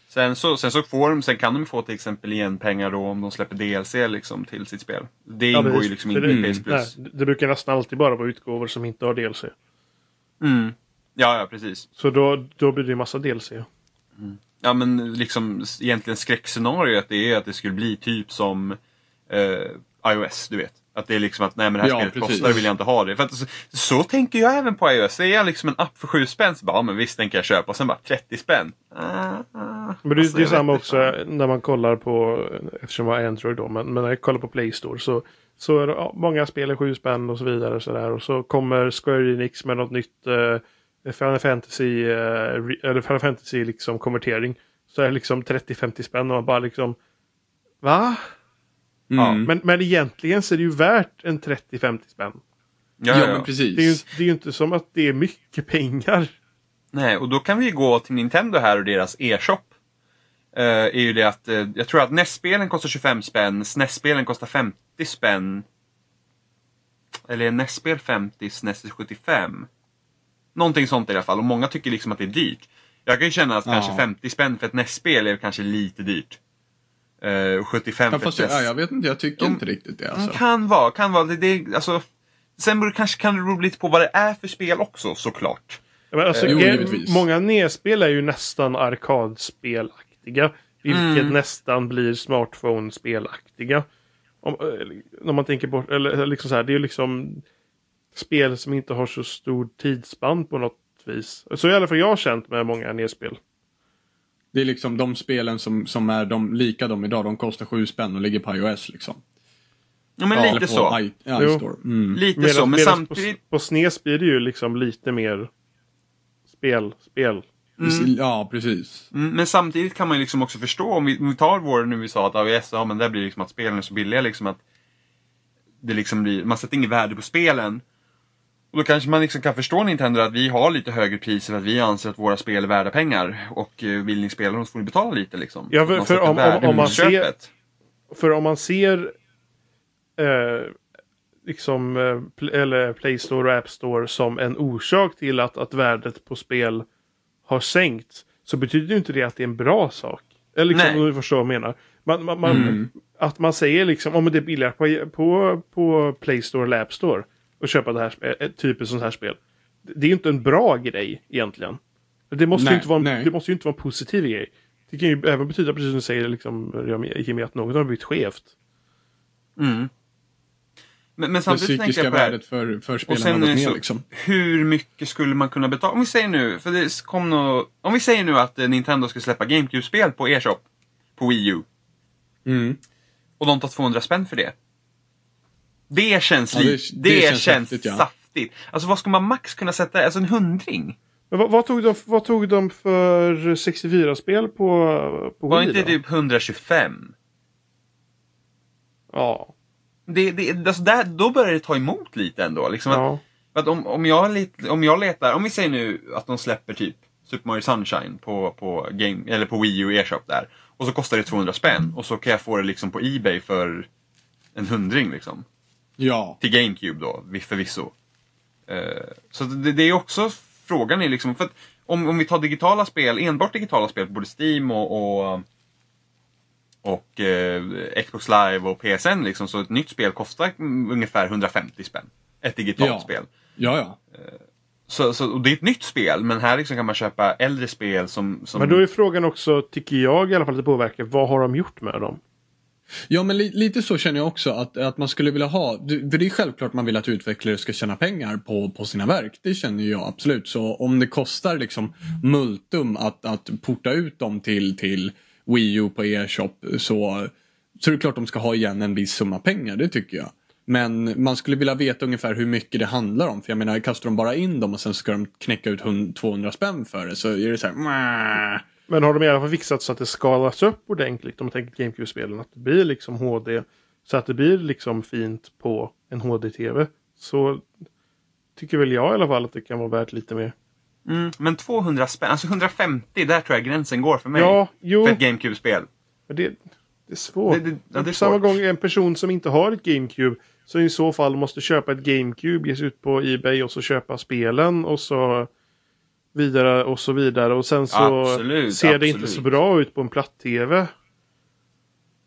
Sen så, sen så får de, sen kan de få till exempel igen pengar då om de släpper DLC liksom till sitt spel. Det Ja, ingår ju liksom inte i PS Plus. Nej, det brukar nästan alltid bara vara utgåvor som inte har DLC. Mm. Ja, ja precis. Så då, då blir det ju massa DLC. Ja men liksom egentligen skräckscenariot är att det skulle bli typ som eh, iOS, du vet. Att det är liksom att nej men det här Ja, spelet precis. kostar, vill jag inte ha det. För att, så, så tänker jag även på iOS. Det är liksom en app för 7 spänn, så bara, ja, men visst tänker jag köpa. Och sen bara 30 spänn. Ah, ah. Men det, Alltså, det är jag samma också när man kollar på, eftersom jag har Android då, men, men när jag kollar på Play Store så, så är det ja, många spel är 7 spänn och så vidare. Och, så där. och så kommer Square Enix med något nytt eh, Final Fantasy, eh, eller Final Fantasy liksom konvertering. Så är det liksom 30-50 spänn och man bara liksom Va? Mm. Men, men egentligen så är det ju värt en 30-50 spänn. Ja, Ja, ja, men precis. Det är, ju, det är ju inte som att det är mycket pengar. Nej, och då kan vi gå till Nintendo här och deras e-shop. Eh, är ju det att, eh, jag tror att NES-spelen kostar 25 spänn, SNES-spelen kostar 50 spänn. Eller är NES-spel 50, SNES är 75? Någonting sånt i alla fall, och många tycker liksom att det är dyrt. Jag kan ju känna att Ja. kanske 50 spänn för ett NES-spel är kanske lite dyrt. Eh, och 75 Ja, för fast ett jag, ja, vet inte, jag tycker Mm. inte riktigt det. Mm, Alltså. Kan vara, kan vara. Det, det, alltså, sen beror, kanske kan det bero lite på vad det är för spel också såklart. Ja, Men alltså, Eh, jo, många NES-spel är ju nästan arkadspelaktiga. Vilket Mm. nästan blir smartphone-spelaktiga. Om, eh, om man tänker bort, eller liksom så här, det är ju liksom spel som inte har så stor tidsspann på något vis. Så i alla fall jag har känt med många NES-spel. Det är liksom de spelen som, som är de, lika de idag, de kostar 7 spänn och ligger på iOS liksom. Ja, men Eller lite på så. I. Mm. Lite Medan- så, men samtidigt... På, på SNES blir det ju liksom lite mer spel, spel. Ja, precis. Mm, Men samtidigt kan man ju liksom också förstå, om vi, om vi tar vår, nu vi sa att AVS, ja men där blir liksom att spelen är så billiga liksom att det liksom blir, man sätter inget värde på spelen. Och då kanske man liksom kan förstå Nintendo att vi har lite högre priser för att vi anser att våra spel är värda pengar. Och eh, vill ni spela dem så får ni betala lite liksom. Ja, för- för om- om- om man ser-. För om man ser eh, liksom eh, eller Play Store och App Store som en orsak till att, att värdet på spel har sänkts så betyder ju inte det att det är en bra sak. Eller liksom, Nej. om du förstår vad jag menar. Man, man, man, Mm. Att man säger liksom om det är billigare på, på, på Play Store eller App Store att köpa det här, typ ett sånt här spel. Det är ju inte en bra grej egentligen. Det måste, ju Nej, inte vara, en- nej. det måste ju inte vara en positiv grej. Det kan ju även betyda, precis som du säger, liksom, Jimmy, att något har blivit skevt. Mm. Men, men Det samtidigt tänker psykiska jag på det här. värdet för, för Och spelarna har gått det ner liksom. hur mycket skulle man kunna betala? Om vi säger nu, för det kom nå, Om vi säger nu att eh, Nintendo ska släppa GameCube-spel på e-shop. På Wii U. Mm. Och de tar 200 spänn för det. Det känns Ja, det- det det, känns känns, häftigt, ja. saftigt. Alltså vad ska man max kunna sätta? Alltså en hundring? Men vad, vad, tog de, vad tog de för 64-spel på, på Var Wii inte då? typ 125? Ja. Det, det, alltså där, då börjar det ta emot lite ändå. Liksom att, ja. För att om, om, jag, om jag letar, om vi säger nu att de släpper typ Super Mario Sunshine på, på, game, eller på Wii U e-shop där. Och så kostar det 200 spänn och så kan jag få det liksom på Ebay för en hundring liksom. Ja. Till GameCube då, vi- förvisso. Eh, så det, det är också, frågan är liksom, för att om, om vi tar digitala spel, enbart digitala spel på både Steam och, och, och eh, Xbox Live och PSN liksom, så ett nytt spel kostar ungefär 150 spänn. Ett digitalt Ja. spel. Ja, ja. Så, så, och det är ett nytt spel, men här liksom kan man köpa äldre spel som... som Men då är frågan också, tycker jag i alla fall, att det påverkar. Vad har de gjort med dem? Ja, men li lite så känner jag också att, att man skulle vilja ha. För det är självklart man vill att utvecklare ska tjäna pengar på, på sina verk. Det känner jag absolut. Så om det kostar liksom multum att, att porta ut dem till, till Wii U på e-shop så, så är det klart de ska ha igen en viss summa pengar. Det tycker jag. Men man skulle vilja veta ungefär hur mycket det handlar om. För jag menar, kastar de bara in dem och sen ska de knäcka ut 200 spänn för det så är det så här. Men har de i alla fall fixat så att det skalas upp ordentligt om man tänker GameCube-spelen? Att det blir liksom HD. Så att det blir liksom fint på en HD-TV. Så tycker väl jag i alla fall att det kan vara värt lite mer. mm, men 200 spänn, alltså 150, där tror jag gränsen går för mig. Ja, jo. För ett GameCube-spel. Men det, det är svårt. Det- det- ja, det är samma svårt. gång en person som inte har ett GameCube så i så fall måste köpa ett GameCube, ge sig ut på Ebay och så köpa spelen och så vidare och så vidare. Och sen så Absolut, ser det inte absolut. så bra ut på en platt-TV.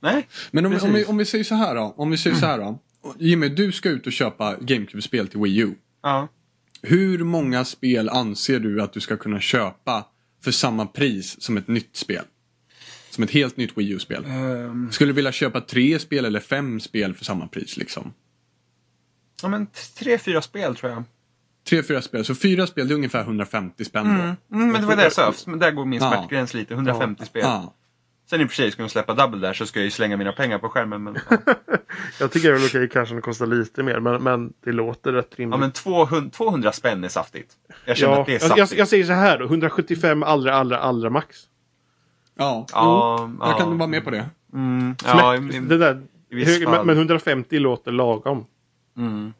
Nej, Men om, om, vi, om vi säger så här då. Om vi säger så här då. Jimmy, du ska ut och köpa GameCube-spel till Wii U. ja. Hur många spel anser du att du ska kunna köpa för samma pris som ett nytt spel? Som ett helt nytt Wii U-spel. Ehm, Skulle du vilja köpa tre spel eller fem spel för samma pris liksom? ja men tre, fyra spel tror jag. Tre, fyra spel. Så fyra spel det är ungefär 150 spänn då. Mm, mm, men det var det jag sa, men där går min Ja. smärtgräns lite, 150 spel. Ja. Sen i och för sig, ska de släppa Double Dash så ska jag ju slänga mina pengar på skärmen. Men, ja. <laughs> Jag tycker det är okej kanske det kostar lite mer men, men det låter rätt rimligt. ja men 200, 200 spänn är saftigt. Jag känner Ja, att det är jag, saftigt. jag, jag säger så här då, 175 allra, allra, allra max. Ja, Ja, jo, ja. jag kan vara med på det. Mm, ja, Släpp, i- det där, hög, men 150 låter lagom. mm.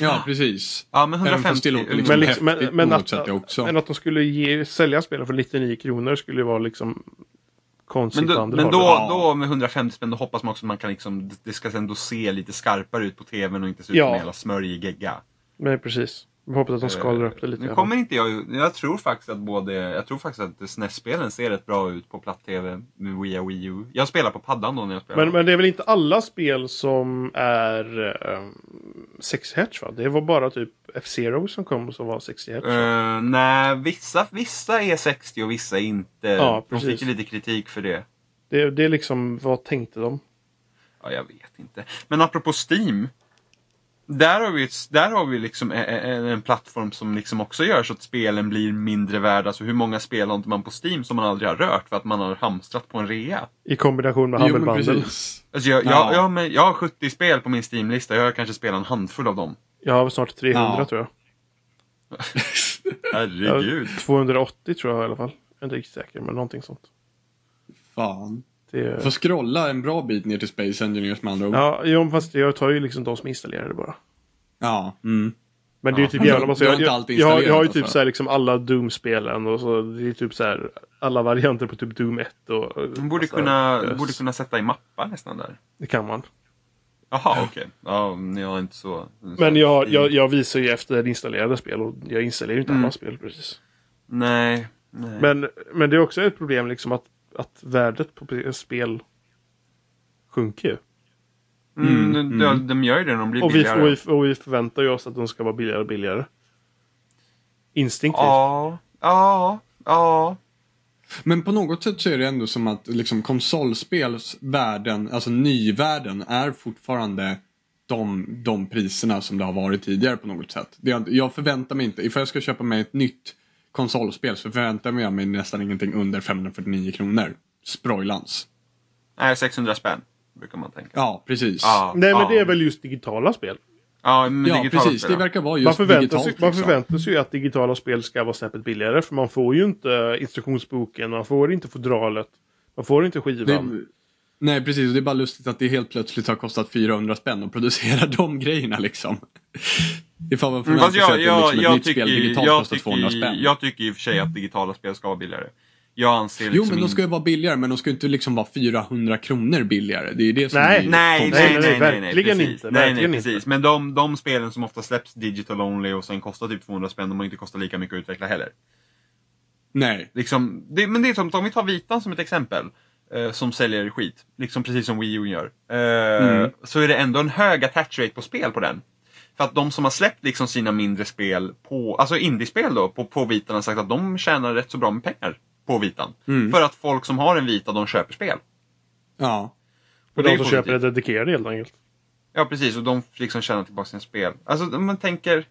Ja, precis. Ja, men Även fast 150 det låter men liksom Men, liksom, men, men, att, men att de skulle ge, sälja spelen för 99 kronor skulle ju vara liksom konstigt Men, då, men då, hållet. då med 150 spänn, då hoppas man också att man kan liksom, det- det ska ändå se lite skarpare ut på tvn och inte se ut Ja. som en jävla smörjig gegga. Nej, precis. Jag hoppas att de skalar upp det lite. Nu grann. kommer inte jag Jag tror faktiskt att både, jag tror faktiskt att SNES-spelen ser rätt bra ut på platt-tv med Wii och Wii U. Jag spelar på paddan då när jag spelar. Men, men det är väl inte alla spel som är um, 60 Hz va? Det var bara typ F-Zero som kom som var 60 Hz. Eh, nej, vissa, vissa är 60 och vissa inte. Ja, de precis. fick ju lite kritik för det. Det, det är liksom, vad tänkte de? Ja, jag vet inte. Men apropå Steam. Där har vi, där har vi liksom en, en, en plattform som liksom också gör så att spelen blir mindre värda. Alltså hur många spel har inte man på Steam som man aldrig har rört för att man har hamstrat på en rea? I kombination med Humble Bundle. Alltså jag, Ja. jag, jag, men jag har 70 spel på min Steam-lista. Jag har kanske spelat en handfull av dem. Jag har snart 300 Ja. tror jag. <laughs> Herregud. Ja, 280 tror jag i alla fall. Jag är inte riktigt säker, men någonting sånt. Fan. Det, Får scrolla en bra bit ner till Space Engineers med andra ord. ja, jo, fast jag tar ju liksom de som installerar det bara. Ja. Mm. Men det är ju Ja. typ jävla massa. Jag, jag, jag, har- jag har ju typ alltså. så här, liksom alla Doom-spelen och så. Det är typ så här alla varianter på typ Doom 1 och... De borde kunna, ös. borde kunna sätta i mappar nästan där. Det kan man. Jaha, okej. Ja, jag har inte så... Men jag, jag, jag visar ju efter installerade spel och jag installerar ju inte Mm. alla spel precis. Nej, nej. Men, men det är också ett problem liksom att, att värdet på spel sjunker ju. Mm, Mm, de, mm. de gör ju det när de blir Och vi, billigare. och, vi, och vi förväntar ju oss att de ska vara billigare och billigare. Instinktivt. Ja, ja, ja. Men på något sätt så är det ändå som att liksom konsolspelsvärlden, alltså nyvärlden, är fortfarande de, de priserna som det har varit tidigare på något sätt. Det, jag förväntar mig inte, ifall jag ska köpa mig ett nytt konsolspel så förväntar jag mig nästan ingenting under 549 kronor. Sproilans. Nej, 600 spänn brukar man tänka. Ja, precis. Ja, Nej men ja. det är väl just digitala spel. Ja, men Ja, precis. spel, Det verkar vara Man just förväntar, digitalt. sig, man liksom. förväntar sig ju att digitala spel ska vara snäppet billigare. För man får ju inte instruktionsboken, man får inte fodralet, man får inte skivan. Det, nej, precis. Och Det är bara lustigt att det helt plötsligt har kostat 400 spänn att producera <laughs> de grejerna liksom. Ifall man Mm, förväntar fast sig att liksom, ett jag, nytt tycker, spel digitalt jag, kostar 200 spänn. jag tycker i och för sig att digitala spel ska vara billigare. Jag anser Jo, liksom men de ska ju vara billigare, men de ska ju inte liksom vara 400 kronor billigare. Det är ju det som Nej. är Nej, nej, nej, nej, nej, nej, verkligen precis. inte, Nej, nej, precis. inte. Men de, de spelen som ofta släpps digital only och sen kostar typ 200 spänn, de har inte kostat lika mycket att utveckla heller. Nej. Liksom, det, men det är som, om vi tar Vitan som ett exempel, som säljer skit, liksom precis som Wii U gör, eh, Mm. så är det ändå en hög attach rate på spel på den. För att de som har släppt liksom sina mindre spel, på, alltså indiespel då, på, på Vitan har sagt att de tjänar rätt så bra med pengar på Vitan. Mm. För att folk som har en Vita, de köper spel. Ja. Och det de är som positivt. köper det dedikerade helt enkelt. Ja, precis. Och de liksom tjänar tillbaka sina spel. Alltså, om man tänker...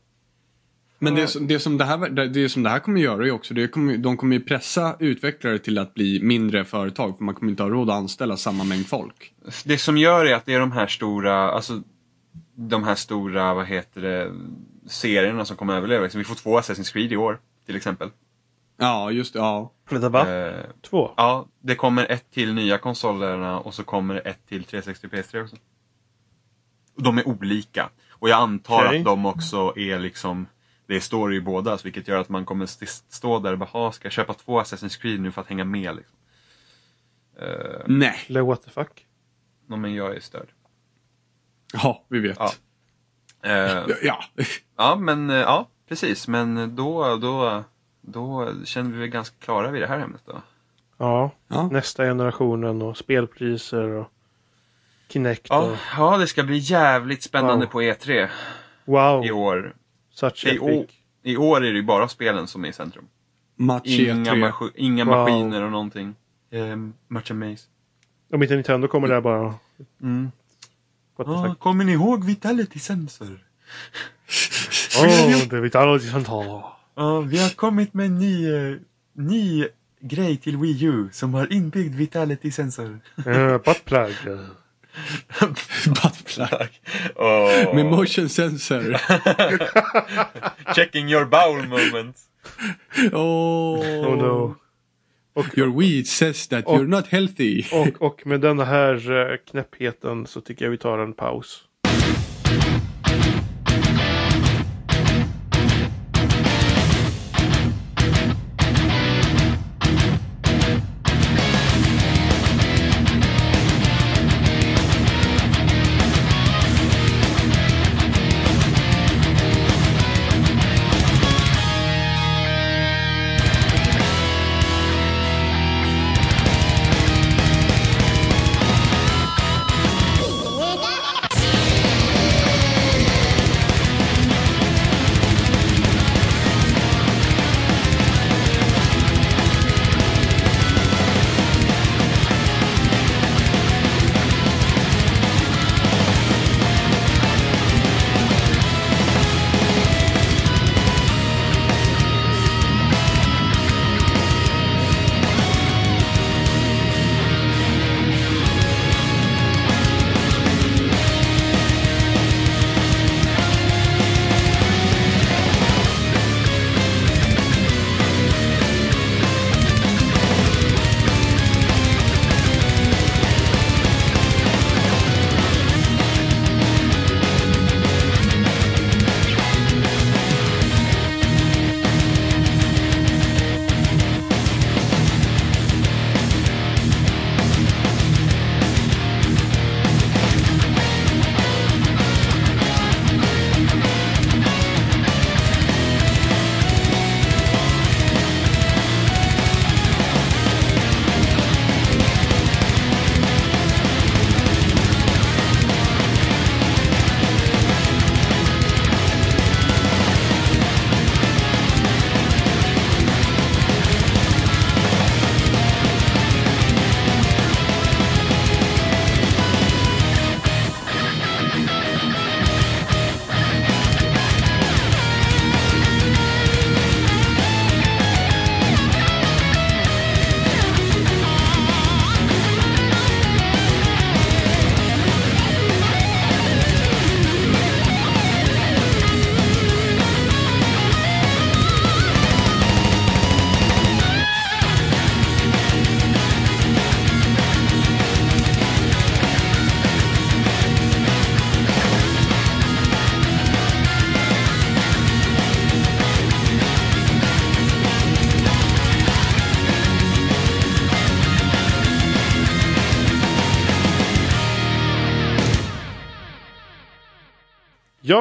Men det, som- det, som det, här, det som det här kommer göra är också, det kommer, de kommer ju pressa utvecklare till att bli mindre företag. För man kommer inte ha råd att anställa samma mängd folk. Det som gör är att det är de här stora, alltså de här stora, vad heter det, serierna som kommer överleva. Liksom, vi får två Assassin's Creed i år, till exempel. Ja, just det. Ja. Vänta, va? Eh, Två? ja, det kommer ett till nya konsolerna och så kommer ett till 360 PS3 också. De är olika. Och jag antar Okej. att de också är liksom, det står i båda, vilket gör att man kommer st- stå där och bara, "Ha, ska jag köpa två Assassin's Creed nu för att hänga med? Liksom. Eh, Nej. Eller what the fuck? no, men jag är störd. Ja, vi vet. Ja. Eh, Ja. Ja, men eh, ja, precis. Men då, då, då känner vi väl ganska klara vid det här ämnet då. Ja, Ja. nästa generationen och spelpriser och Kinect Ja, och ja det ska bli jävligt spännande Wow. på E3 wow, i år. Such I, epic. I år är det ju bara spelen som är i centrum. Match Inga, E3. maskin, inga Wow. maskiner och någonting. Um, much amaze. Om inte Nintendo kommer där bara, Mm. Ah, kommer ni ihåg Vitality Sensor? <laughs> Åh, det vad jag tar. Ja, vi har kommit med en ny, eh, ny grej till Wii U som har inbyggd Vitality Sensor. Uh, Buttplug. <laughs> Buttplug. Åh. Med motion sensor. <laughs> Checking your bowel moment. oh. Oh no. Och, Your weed says that Och- you're not healthy. och, och med den här eh, knäppheten så tycker jag vi tar en paus.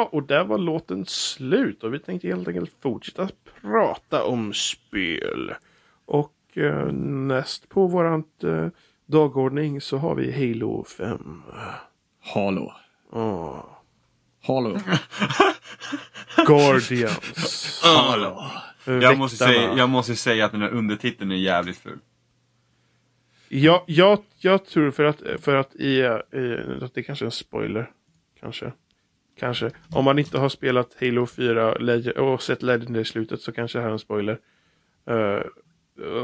Ja, och där var låten slut och vi tänkte helt enkelt fortsätta prata om spel. Och eh, näst på våran eh, dagordning så har vi Halo 5. Halo. Åh. Halo. <laughs> Guardians. Halo. Jag måste, säga, jag måste säga att den här undertiteln är jävligt ful. Ja, jag, jag tror för att, för att i, eh, att det kanske är en spoiler. Kanske. Kanske. Om man inte har spelat Halo 4 och sett Legendary i slutet så kanske det här är en spoiler. Uh,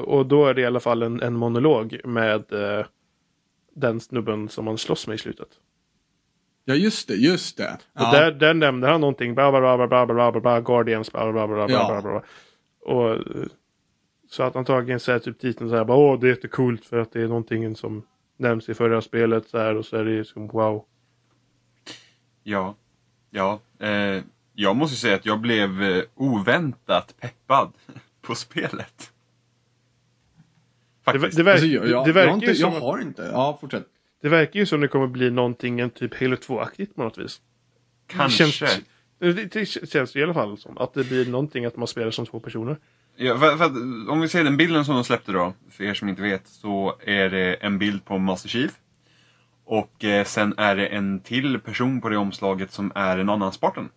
och då är det i alla fall en, en monolog med uh, den snubben som man slåss med i slutet. Ja just det, just det. Och ja. där, där nämnde han någonting. Bla bla bla bla bla bla bla Guardians. Och så att antagligen så är typ titeln så här åh det är jättecoolt för att det är någonting som nämns i förra spelet så här och så är det som wow. Ja. Ja. Eh, jag måste säga att jag blev eh, oväntat peppad <laughs> på spelet. Det, Faktiskt. det, verk, Alltså, jag, jag, det jag, verkar har inte, ju jag som, att- har inte. Ja, fortsätt. det verkar ju som det kommer bli någonting en typ Halo 2-aktigt på något vis. Kanske. Det känns, det känns i alla fall som att det blir någonting att man spelar som två personer. Ja, för, för att, om vi ser den bilden som de släppte då, för er som inte vet, så är det en bild på Master Chief. Och eh, sen är det en till person på det omslaget som är en annan Spartan.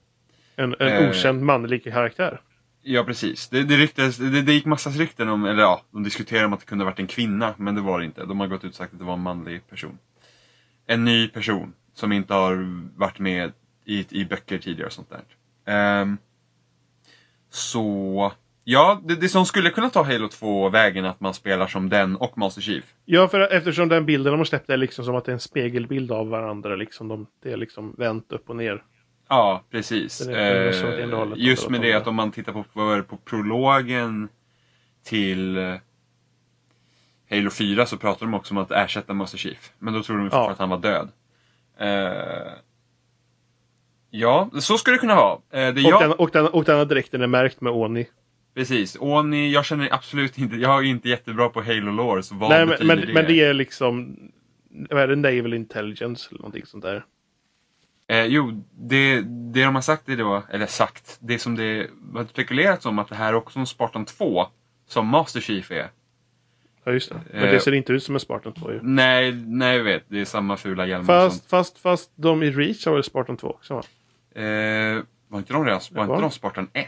En, en Eh. okänd manlig karaktär. Ja, precis. Det, det, ryktes, det, det gick massas rykten om, eller ja, de diskuterade om att det kunde ha varit en kvinna, men det var det inte. De har gått ut och sagt att det var en manlig person. En ny person som inte har varit med i, i böcker tidigare och sånt där. Ehm, så, ja, det, det som skulle kunna ta Halo 2-vägen att man spelar som den och Master Chief. Ja, för eftersom den bilden de har släppt är liksom som att det är en spegelbild av varandra. Liksom de, det är liksom vänt upp och ner. Ja, precis. Det det Eh, just med det att om man tittar på, på, prologen till eh, Halo 4 så pratar de också om att ersätta Master Chief. Men då tror de fortfarande Ja. att han var död. Eh, ja, så skulle det kunna vara. Eh, det Och, jag, den, och, den, och den här dräkten är märkt med Oni. Precis. Oni, jag känner absolut inte, jag är inte jättebra på Halo Lore, så vad Nej, men, men, det? men det är liksom... Vad är det? Naval Intelligence eller någonting sånt där. Eh, jo, det, det de har sagt är då, eller sagt, det som det har spekulerats om att det här är också en Spartan 2 som Master Chief är. Ja, just det. Men Eh. det ser inte ut som en Spartan 2 ju. Nej, nej jag vet. Det är samma fula och sånt. Fast, fast, fast de i Reach har väl Spartan 2 också va? Eh, var inte de redan, var var inte de Spartan 1?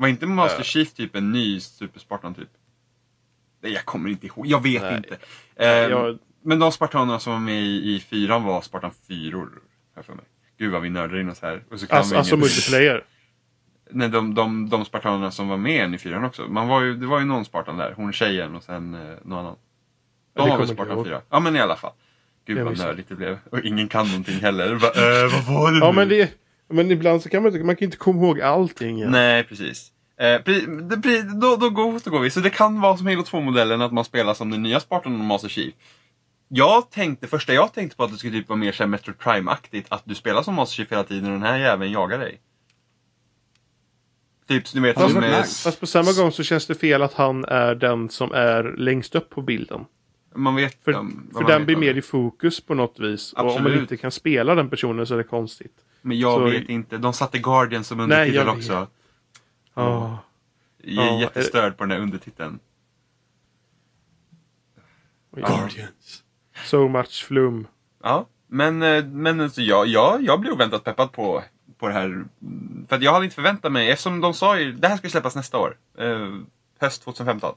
Var inte Master Eh. Chief typ en ny Super Spartan typ? Nej, jag kommer inte ihåg. Jag vet Nej. inte. Eh, jag- Men de Spartanerna som var med i, i fyran var Spartan 4 här för mig. Gud vad vi nördar in oss här. Och så kan Alltså, alltså ingen- multiplayer. Nej, de, de, de Spartanerna som var med i fyran också. Man var ju, det var ju någon Spartan där. Hon tjejen och sen eh, någon annan. Ja, De det var väl Spartan jag 4? Ja men i alla fall. Gud vad nördigt det blev. Och ingen kan någonting heller. Bara, äh, vad var det Ja nu? men, det, men ibland så kan man man kan inte komma ihåg allting. Ja. Nej, precis. Eh, det, pre- då, då, går, då går vi. Så det kan vara som Halo 2-modellen, att man spelar som den nya Spartan och Master Chief. Jag tänkte, första jag tänkte på att det skulle typ vara mer såhär Metro Prime-aktigt, att du spelar som Master Chief hela tiden och den här jäveln jagar dig. Typ, du vet, Fast- med. Fast på samma gång så känns det fel att han är den som är längst upp på bilden. Man vet För, vad för man den vet blir om mer det. i fokus på något vis. Och om man Absolut. inte kan spela den personen så är det konstigt. Men jag så- vet inte, de satte Guardian som undertitel också. Ja. Jag är Ja, jättestörd på den där undertiteln. Guardians. So much flum. Ja, men, eh, men alltså, jag, jag, jag blev oväntat peppad på, på det här. För att jag hade inte förväntat mig, eftersom de sa ju det här ska släppas nästa år. Eh, höst 2015.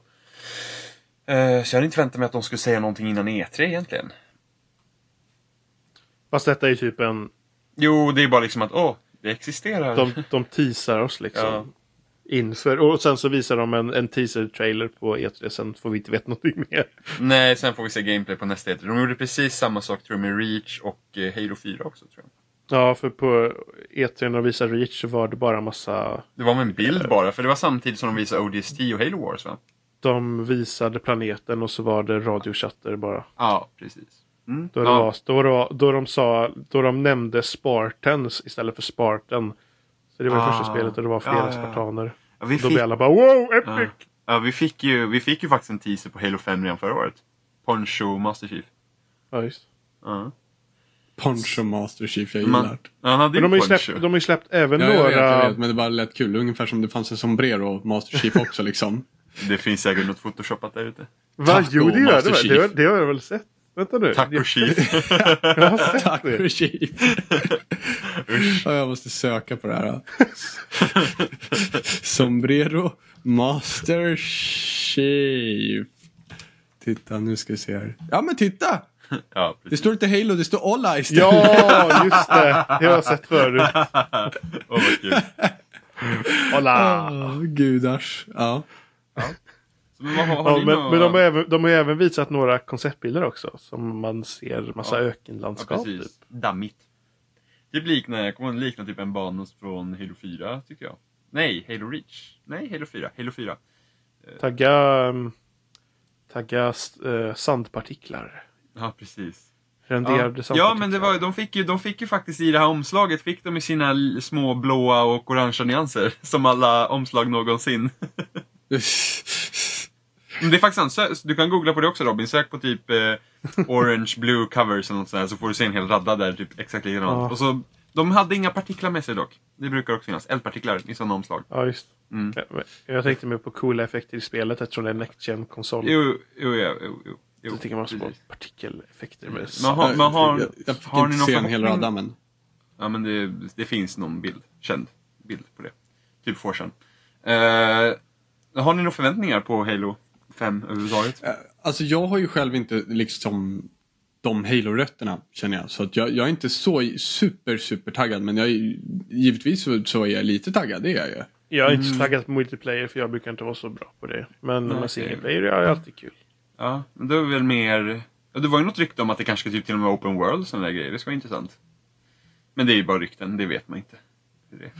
Eh, så jag hade inte förväntat mig att de skulle säga någonting innan E3 egentligen. Fast detta är ju typ en... Jo, det är bara liksom att åh, det existerar. De, de teasar oss liksom. Ja. Inför. Och sen så visar de en, en teaser-trailer på E3. Sen får vi inte veta någonting mer. Nej, sen får vi se gameplay på nästa E3. De gjorde precis samma sak tror jag med Reach och eh, Halo 4 också tror jag. Ja, för på E3 när de visade Reach så var det bara massa... Det var med en bild bara, för det var samtidigt som de visade ODST och Halo Wars va? De visade planeten och så var det radiochatter bara. Ja, precis. Mm. Då, det ja. var, då, det var, då de sa, då de nämnde Spartans istället för Spartan. Så det var det Ah. första spelet och det var flera Ja, ja, ja. spartaner. Ja, vi Då fick, blev alla bara wow, epic! ja. Ja, vi, fick ju, vi fick ju faktiskt en teaser på Halo 5 redan förra året. Poncho Master Chief. Ja, just. Ja. Poncho Master Chief, jag Man, gillar det. han hade Men de har, ju släppt, de har ju släppt även Ja, jag vet, några... jag vet, men det bara lät kul. Ungefär som det fanns en sombrero Master Chief också liksom. Det finns säkert något photoshopat där ute. Va? Taco Jo, det gör det väl? Det, har- det har jag väl sett? Vänta nu. Taco Jag, Chief. <laughs> jag har sett Tack det. Chief. <laughs> Usch. Ja, jag måste söka på det här. <laughs> Sombrero Master Chief. Titta, nu ska vi se här. Ja men titta! Ja, Det står inte Halo, det står Olla istället. Ja, just det. Det har jag sett förut. Åh, vad kul. Hola. Åh, gudars. Ja. Så, Men, vad, har, har Ja, men, nå- men de, har även, de har även visat några konceptbilder också. Som man ser massa Ja. Ja, ökenlandskap. typ. precis. Dammigt. Typ liknar, jag kommer ihåg, liknar typ en bana från Halo 4, tycker jag. Nej, Halo Reach. Nej, Halo 4. Halo 4. Tagga, um, tagga uh, sandpartiklar. Ja, precis. Renderade Ja, sandpartiklar. ja men det var, de, fick ju, de fick ju faktiskt i det här omslaget, fick de i sina små blåa och orangea nyanser. <laughs> Som alla omslag någonsin. <laughs> Men det är faktiskt sant, du kan googla på det också Robin, sök på typ eh, orange blue covers eller något sånt här, så får du se en hel radda där, typ exakt likadant. Ja. Och så, de hade inga partiklar med sig dock. Det brukar också finnas, eldpartiklar i sådana omslag. Ja, just Mm. ja, Jag tänkte mer på coola effekter i spelet eftersom det är Next gen konsol Jo, jo, ja, jo, jo. jo Så tycker man också på partikeleffekter med Man har, man har, jag, jag fick har ni inte någon se en hel radda men. Ja men det, det finns någon bild, känd bild på det. Typ få sedan. Har ni några förväntningar på Halo 5 överhuvudtaget? Eh, Alltså jag har ju själv inte liksom de Halo-rötterna känner jag. Så att jag, jag är inte så super super taggad men jag är, givetvis så, så är jag lite taggad, det är jag ju. Jag är inte Mm. så taggad på multiplayer för jag brukar inte vara så bra på det. Men med okej. single player är det alltid kul. Ja, men det är väl mer... Det var ju något rykte om att det kanske ska typ till och med open world och sådana där grejer. Det ska vara intressant. Men det är ju bara rykten, det vet man inte. Det, är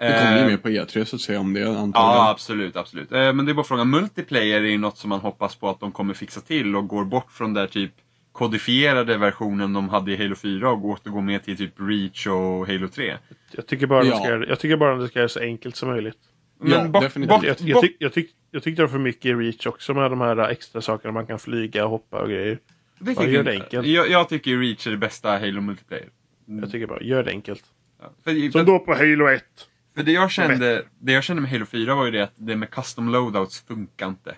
det. Kommer ju Eh, med på E3 så att säga om det antagligen. Ja, absolut, absolut. Eh, Men det är bara frågan, multiplayer är ju något som man hoppas på att de kommer fixa till och går bort från den där typ kodifierade versionen de hade i Halo 4 och återgår med till typ Reach och Halo 3. Jag tycker bara Ja. de ska, göra det- jag tycker bara de ska göra det så enkelt som möjligt. Men Ja, bort, definitivt. bort, Jag, jag, tyck, jag, tyck, jag tyckte det var för mycket i Reach också med de här extra sakerna man kan flyga och hoppa och grejer. det bara gör det jag, enkelt. jag, jag tycker Reach är det bästa Halo multiplayer. Jag tycker bara, gör det enkelt. Ja. För, Som för, då på Halo 1. För det, jag kände, det jag kände med Halo 4 var ju det att det med custom loadouts funkar inte.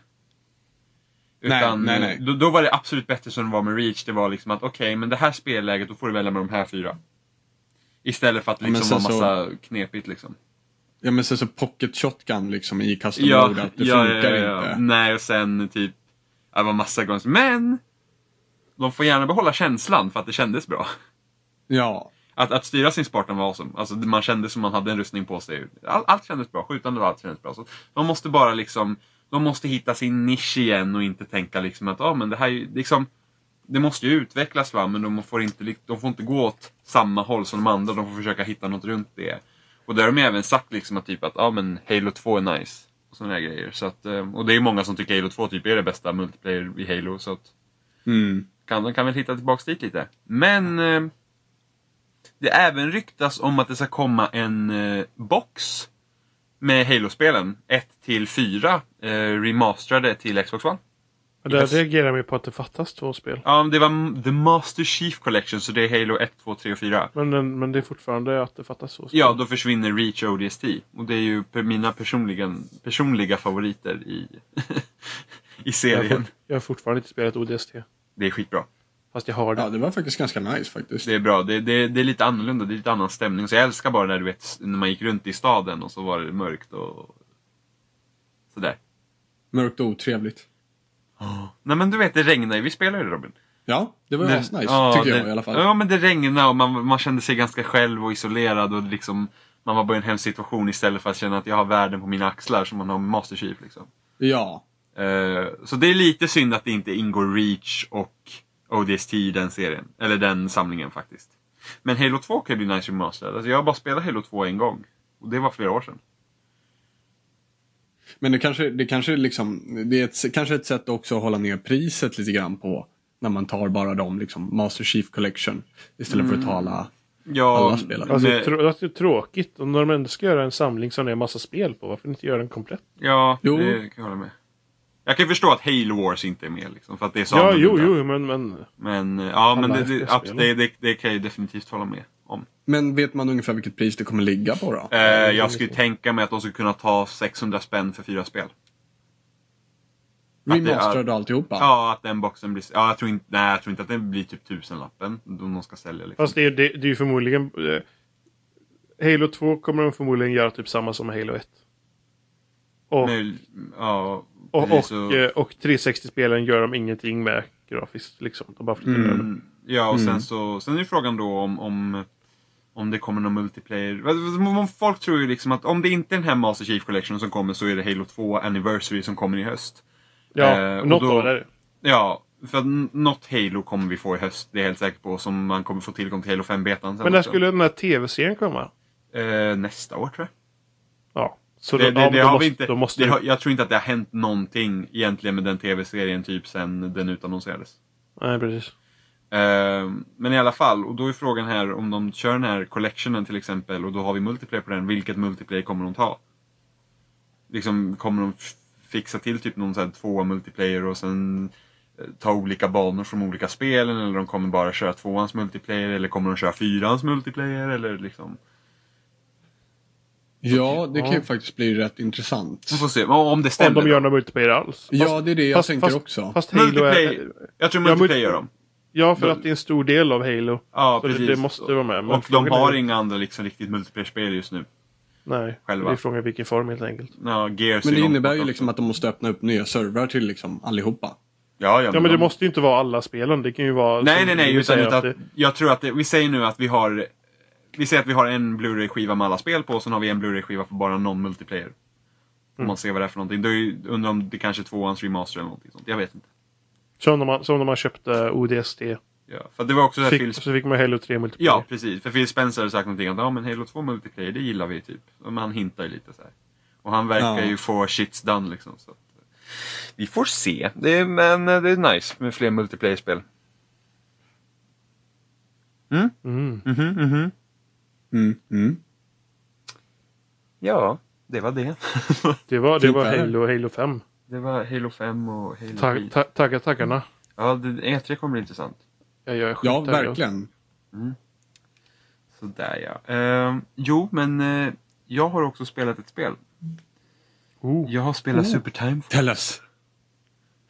Nej, Utan, nej, nej. Då, då var det absolut bättre som det var med Reach. Det var liksom att okej, men det här spelläget, då får du välja med de här fyra. Istället för att Ja, liksom sen vara massa knepigt liksom. Ja men sen så pocket shotgun liksom i custom Ja, loadout, det ja, funkar ja, ja. inte. Nej, och sen typ, ja, det var massa gånger. Men! De får gärna behålla känslan för att det kändes bra. Ja. Att, att styra sin Spartan var awesome. Alltså, man kände som man hade en rustning på sig. All, allt kändes bra. Skjutande och allt kändes bra. Så de måste bara liksom, de måste hitta sin nisch igen och inte tänka liksom att, ah, men det här är ju liksom, det måste ju utvecklas va, men de får, inte, de får inte gå åt samma håll som de andra. De får försöka hitta något runt det. Och där har de även sagt liksom att typ att, ah, men Halo 2 är nice. Och sådana grejer. Så att, eh, och det är många som tycker Halo 2 typ är det bästa multiplayer i Halo. Så att, Mm. kan, de kan väl hitta tillbaks dit lite. Men eh, det även ryktas om att det ska komma en eh, box med Halo-spelen 1 till 4 eh, remasterade till Xbox One. Och där Yes. reagerar vi på att det fattas två spel. Ja, det var The Master Chief Collection, så det är Halo 1, 2, 3 och 4. Men, den- men det är fortfarande att det fattas två spel. Ja, då försvinner Reach och ODST. Och det är ju mina personliga, personliga favoriter i, <laughs> i jag, har serien. jag har fortfarande inte spelat ODST. Det är skitbra. Fast jag har det. Ja, det var faktiskt ganska nice faktiskt. Det är bra. Det, det, det är lite annorlunda, det är lite annan stämning. Så jag älskar bara när du vet, när man gick runt i staden och så var det mörkt och sådär. Mörkt och otrevligt. <gasps> Nej men du vet, det regnade ju. Vi spelade ju det Robin. Ja, det var Det- asnice, ja, tycker jag det- i alla fall. Ja men det regnade och man, man kände sig ganska själv och isolerad och liksom man var bara i en hemsk situation istället för att känna att jag har världen på mina axlar som man har med Master Chief liksom. Ja. Eh, så det är lite synd att det inte ingår Reach och ODST den serien. Eller den samlingen faktiskt. Men Halo 2 kan bli nice remastered. Alltså jag har bara spelat Halo 2 en gång. Och det var flera år sedan. Men det kanske, det kanske liksom, det är ett, kanske ett sätt också att hålla ner priset lite grann på. När man tar bara de liksom, Master Chief Collection. Istället för att ta alla. Ja, Alla spelare. Alltså, trå- det är tråkigt. Om de ändå ska göra en samling som det är en massa spel på, varför inte göra den komplett? Ja, Jo. det kan jag hålla med. Jag kan ju förstå att Halo Wars inte är med liksom, för att det är så Ja, jo, jo, men, men Men ja, men det, det, det, det, det kan jag ju definitivt hålla med om. Men vet man ungefär vilket pris det kommer ligga på då? Eh, jag skulle tänka mig att de skulle kunna ta 600 spänn för fyra spel. Remasterad och alltihopa? Ja, att den boxen blir... Ja, jag tror inte, nej, jag tror inte att det blir typ tusenlappen. Om de ska sälja liksom. fast det, är- det, det är ju förmodligen... Eh, Halo 2 kommer de förmodligen göra typ samma som Halo 1. Och, Men, ja, och, och, så- eh, och 360-spelen gör de ingenting med grafiskt. Liksom. De bara flyttar över. Mm, ja, och Mm. sen så... Sen är frågan då om, om, om det kommer någon multiplayer. Folk tror ju liksom att om det inte är den här Master Chief Collection som kommer så är det Halo 2 Anniversary som kommer i höst. Ja, Eh, och något då- av det. är det. Ja, för att något Halo kommer vi få i höst, det är jag helt säker på. Som man kommer få tillgång till Halo 5-betan sen Men när också. skulle den här tv-serien komma? Eh, nästa år tror jag. Ja. Så det, då, det, ja, det har måste, vi inte, måste har, jag tror inte att det har hänt någonting egentligen med den tv-serien typ sen den utannonserades. Nej, precis. Eh, men i alla fall, och då är frågan här om de kör den här collectionen till exempel och då har vi multiplayer på den. Vilket multiplayer kommer de ta? Liksom, kommer de fixa till typ någon sån här två multiplayer och sen eh, ta olika banor från olika spelen eller de kommer bara köra tvåans multiplayer eller kommer de köra fyrans multiplayer eller liksom. Ja, det kan ju Ja. faktiskt bli rätt intressant. Vi får se, Men om det Om stämmer. de gör någon multiplayer alls. Ja, det är det jag fast- tänker fast- också. Fast Halo är... Jag tror multiplayer multi- gör de. Ja, för att det är en stor del av Halo. Ja, Så det, precis. det måste vara med. Men och de har är- inga andra liksom riktigt multiplayer-spel just nu. Nej, själva. det är frågan vilken form helt enkelt. Ja, Gears Men det innebär ju liksom att de måste öppna upp nya servrar till liksom allihopa. Ja, ja, Ja, men det de- måste ju inte vara alla spelen. Det kan ju vara... Nej, nej, nej. utan att att det- Jag tror att det, vi säger nu att vi har Vi säger att vi har en Blu-ray-skiva med alla spel på och sen har vi en Blu-ray-skiva för bara någon multiplayer. Om Mm. man ser vad det är för någonting. Då undrar om det kanske är tvåans remaster eller någonting sånt. Jag vet inte. Som när man, som när man köpte ODST. Ja, för det var också Fick, Phil... så fick man Halo 3 multiplayer. Ja, precis. För Phil Spencer hade sagt någonting att ja, men Halo 2 multiplayer, det gillar vi typ. Och Man hintar ju lite så här. Och han verkar Ja. ju få shits done liksom. Så att, eh, vi får se. Det är, men eh, det är nice med fler multiplayer-spel. Mm? Mm. Mhm, mhm. Mm. Mm. Ja, det var det. <laughs> Det var, det var. Halo, Halo 5. det var Halo 5 och Halo Ta, 3. ta, tagga taggarna. Ja, det, E3 kommer bli intressant. Ja, jag är Ja, verkligen. Sådär ja. Ehm, jo, men eh, jag har också spelat ett spel. Oh. Jag har spelat Oh. Super Time Force. Tell us.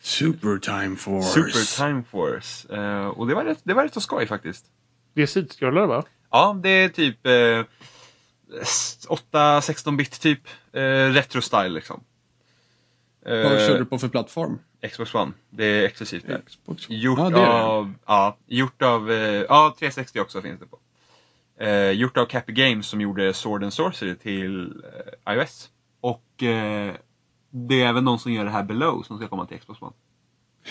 Super Time Force. Super Time Force. Eh, och det var, rätt, det var rätt så skoj faktiskt. Det är sidskrollare va? Ja, det är typ eh, 8-16 bit typ. Eh, retro-style liksom. Eh, Vad körde du på för plattform? Xbox One. Det är exklusivt där. Xbox. Gjort ja, det är det. av, ja, gjort av, eh, ja 360 också finns det på. Eh, gjort av Cappy Games som gjorde Sword and Sorcery till eh, iOS. Och eh, det är även de som gör det här Below som ska komma till Xbox One.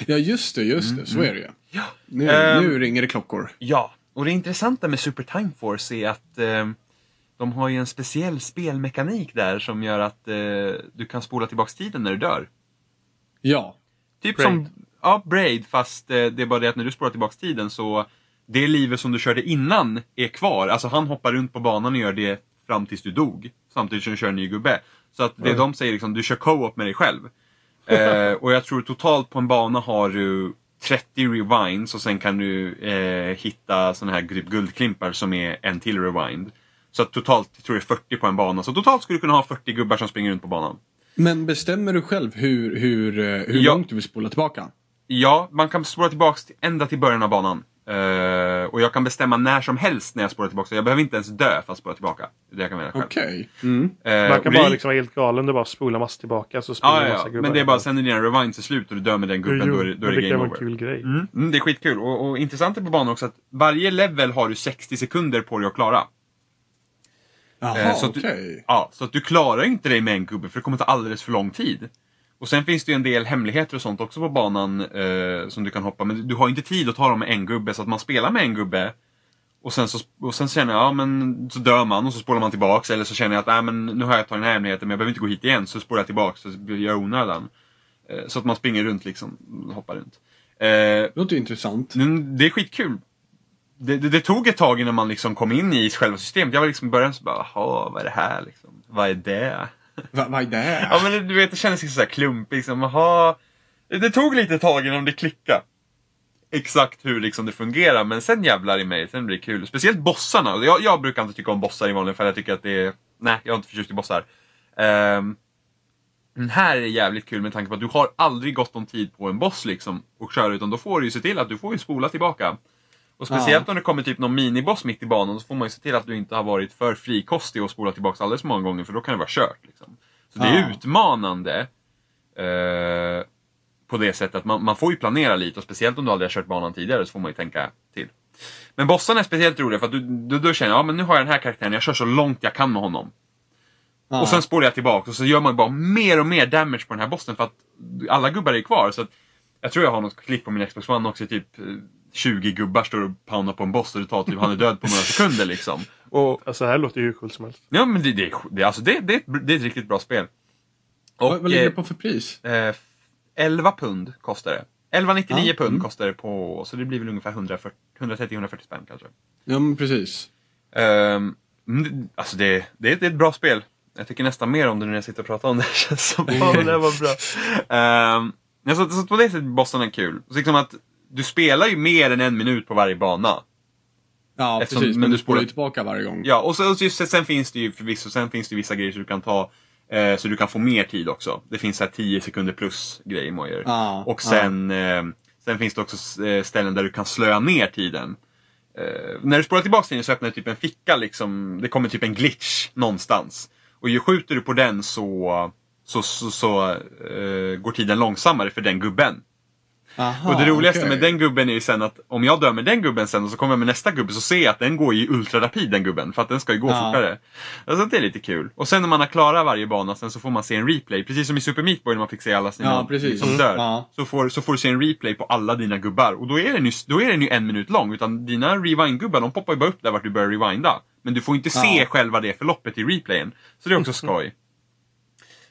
Ja, just det, just det. Så är det ju. Ja. Nu, Ehm. nu ringer det klockor. Ja, och det intressanta med Super Time Force är att eh, de har ju en speciell spelmekanik där som gör att eh, du kan spola tillbaks tiden när du dör. Ja. Typ Braid. som ja, Braid, fast eh, det är bara det att när du spolar tillbaks tiden så det livet som du körde innan är kvar. Alltså han hoppar runt på banan och gör det fram tills du dog. Samtidigt som du kör en ny gubbe. Så att det Oj. de säger liksom, du kör co-op med dig själv. eh, och jag tror totalt på en bana har du 30 rewinds och sen kan du eh, hitta såna här guldklimpar som är en till rewind. Så totalt jag tror jag det är 40 på en bana. Så totalt skulle du kunna ha 40 gubbar som springer runt på banan. Men bestämmer du själv hur, hur, eh, hur Ja. långt du vill spola tillbaka? Ja, man kan spola tillbaks till, ända till början av banan. Eh, och jag kan bestämma när som helst när jag spolar tillbaka. Jag behöver inte ens dö för att spola tillbaka. Det det jag kan välja själv. Okej. Mm. Eh, Man och kan det- bara liksom vara helt galen. Du bara spolar massa tillbaka så spolar massa ja, ja. Men det är bara sen när dina rewinds är slut och du dör med den gubben, Jo, då är, det- då är det det game kan vara over. en kul grej. Mm, mm, det är skitkul. Och, och intressant är på banan också att varje level har du 60 sekunder på dig att klara. Jaha, så okej. du, ja, så att du klarar inte dig med en gubbe för det kommer ta alldeles för lång tid. Och sen finns det ju en del hemligheter och sånt också på banan eh, som du kan hoppa men du har inte tid att ta dem med en gubbe så att man spelar med en gubbe och sen, så, och sen känner jag, ja men så dör man och så spolar man tillbaks eller så känner jag att nej men nu har jag tagit den här hemligheten men jag behöver inte gå hit igen så spolar jag tillbaks så gör jag onödan. Eh, så att man springer runt liksom, hoppar runt. Eh, Det låter intressant. det är skitkul. Det, det, det tog ett tag innan man liksom kom in i själva systemet. Jag var liksom i början så bara, jaha, vad är det här liksom? Vad är det? <laughs> Va, vad är det? Ja men du vet, det kändes liksom så här klumpigt liksom. Det tog lite tag innan det klickade. Exakt hur liksom det fungerar, men sen jävlar i mig, sen blir det kul. Speciellt bossarna. Jag, jag brukar inte tycka om bossar i vanliga fall, jag tycker att det är... Nej, jag är inte förtjust i bossar. Um, den här är jävligt kul med tanke på att du har aldrig gått någon tid på en boss liksom och köra utan då får du ju se till att du får ju spola tillbaka. Och speciellt om det kommer typ någon miniboss mitt i banan så får man ju se till att du inte har varit för frikostig och spolat tillbaka alldeles för många gånger för då kan det vara kört. Liksom. Så det är Ja. utmanande. Eh, på det sättet att man, man får ju planera lite och speciellt om du aldrig har kört banan tidigare så får man ju tänka till. Men bossarna är speciellt roliga för att du, du, du känner ja men nu har jag den här karaktären, jag kör så långt jag kan med honom. Ja. Och sen spårar jag tillbaka och så gör man bara mer och mer damage på den här bossen för att alla gubbar är kvar. Så att, jag tror jag har något klipp på min Xbox One också, typ eh, 20 gubbar står och poundar på en boss och det tar typ, han är död på några sekunder liksom. Och Alltså det här låter ju hur coolt som helst. ja men det, det, det, alltså, det, det, är ett- det är ett riktigt bra spel. vad, vad ligger det eh, på för pris? eh, 11 pund kostar det. 11,99 Ja, pund mm. kostar det på, så det blir väl ungefär 140 130-140 spänn kanske. Ja, men precis. Um, alltså det, det, är- det är ett bra spel. Jag tycker nästan mer om det när jag sitter och pratar om det. Det känns som fan det där var bra. Um, så, så på det sättet bossen är kul. Så liksom att du spelar ju mer än en minut på varje bana. Ja, Eftersom- precis. men Men du du spolar ju tillbaka varje gång. Ja, och så, och just, sen finns det ju förvisso sen finns det vissa grejer som du kan ta eh, så du kan få mer tid också. Det finns så här 10 sekunder plus grejer Ja, Och ja. sen, eh, sen finns det också eh, ställen där du kan slöa ner tiden. Eh, när du spolar tillbaka tiden så öppnar det typ en ficka, liksom, det kommer typ en glitch någonstans. Och ju skjuter du på den så, så, så, så eh, går tiden långsammare för den gubben. Aha, och det roligaste okej. med den gubben är ju sen att om jag dör med den gubben sen och så kommer jag med nästa gubbe så ser jag att den går i ultrarapid den gubben. För att den ska ju gå Ja. fortare. Alltså det är lite kul. Och sen när man har klarat varje bana sen så får man se en replay. Precis som i Super Meat Boy när man fick se alla sina Ja, precis. som Mm. dör. Ja. Så, får, så får du se en replay på alla dina gubbar. Och då är den ju, då är den ju en minut lång. Utan dina rewind-gubbar de poppar ju bara upp där vart du börjar rewinda. Men du får inte se Ja. själva det förloppet i replayen. Så det är också <laughs> skoj.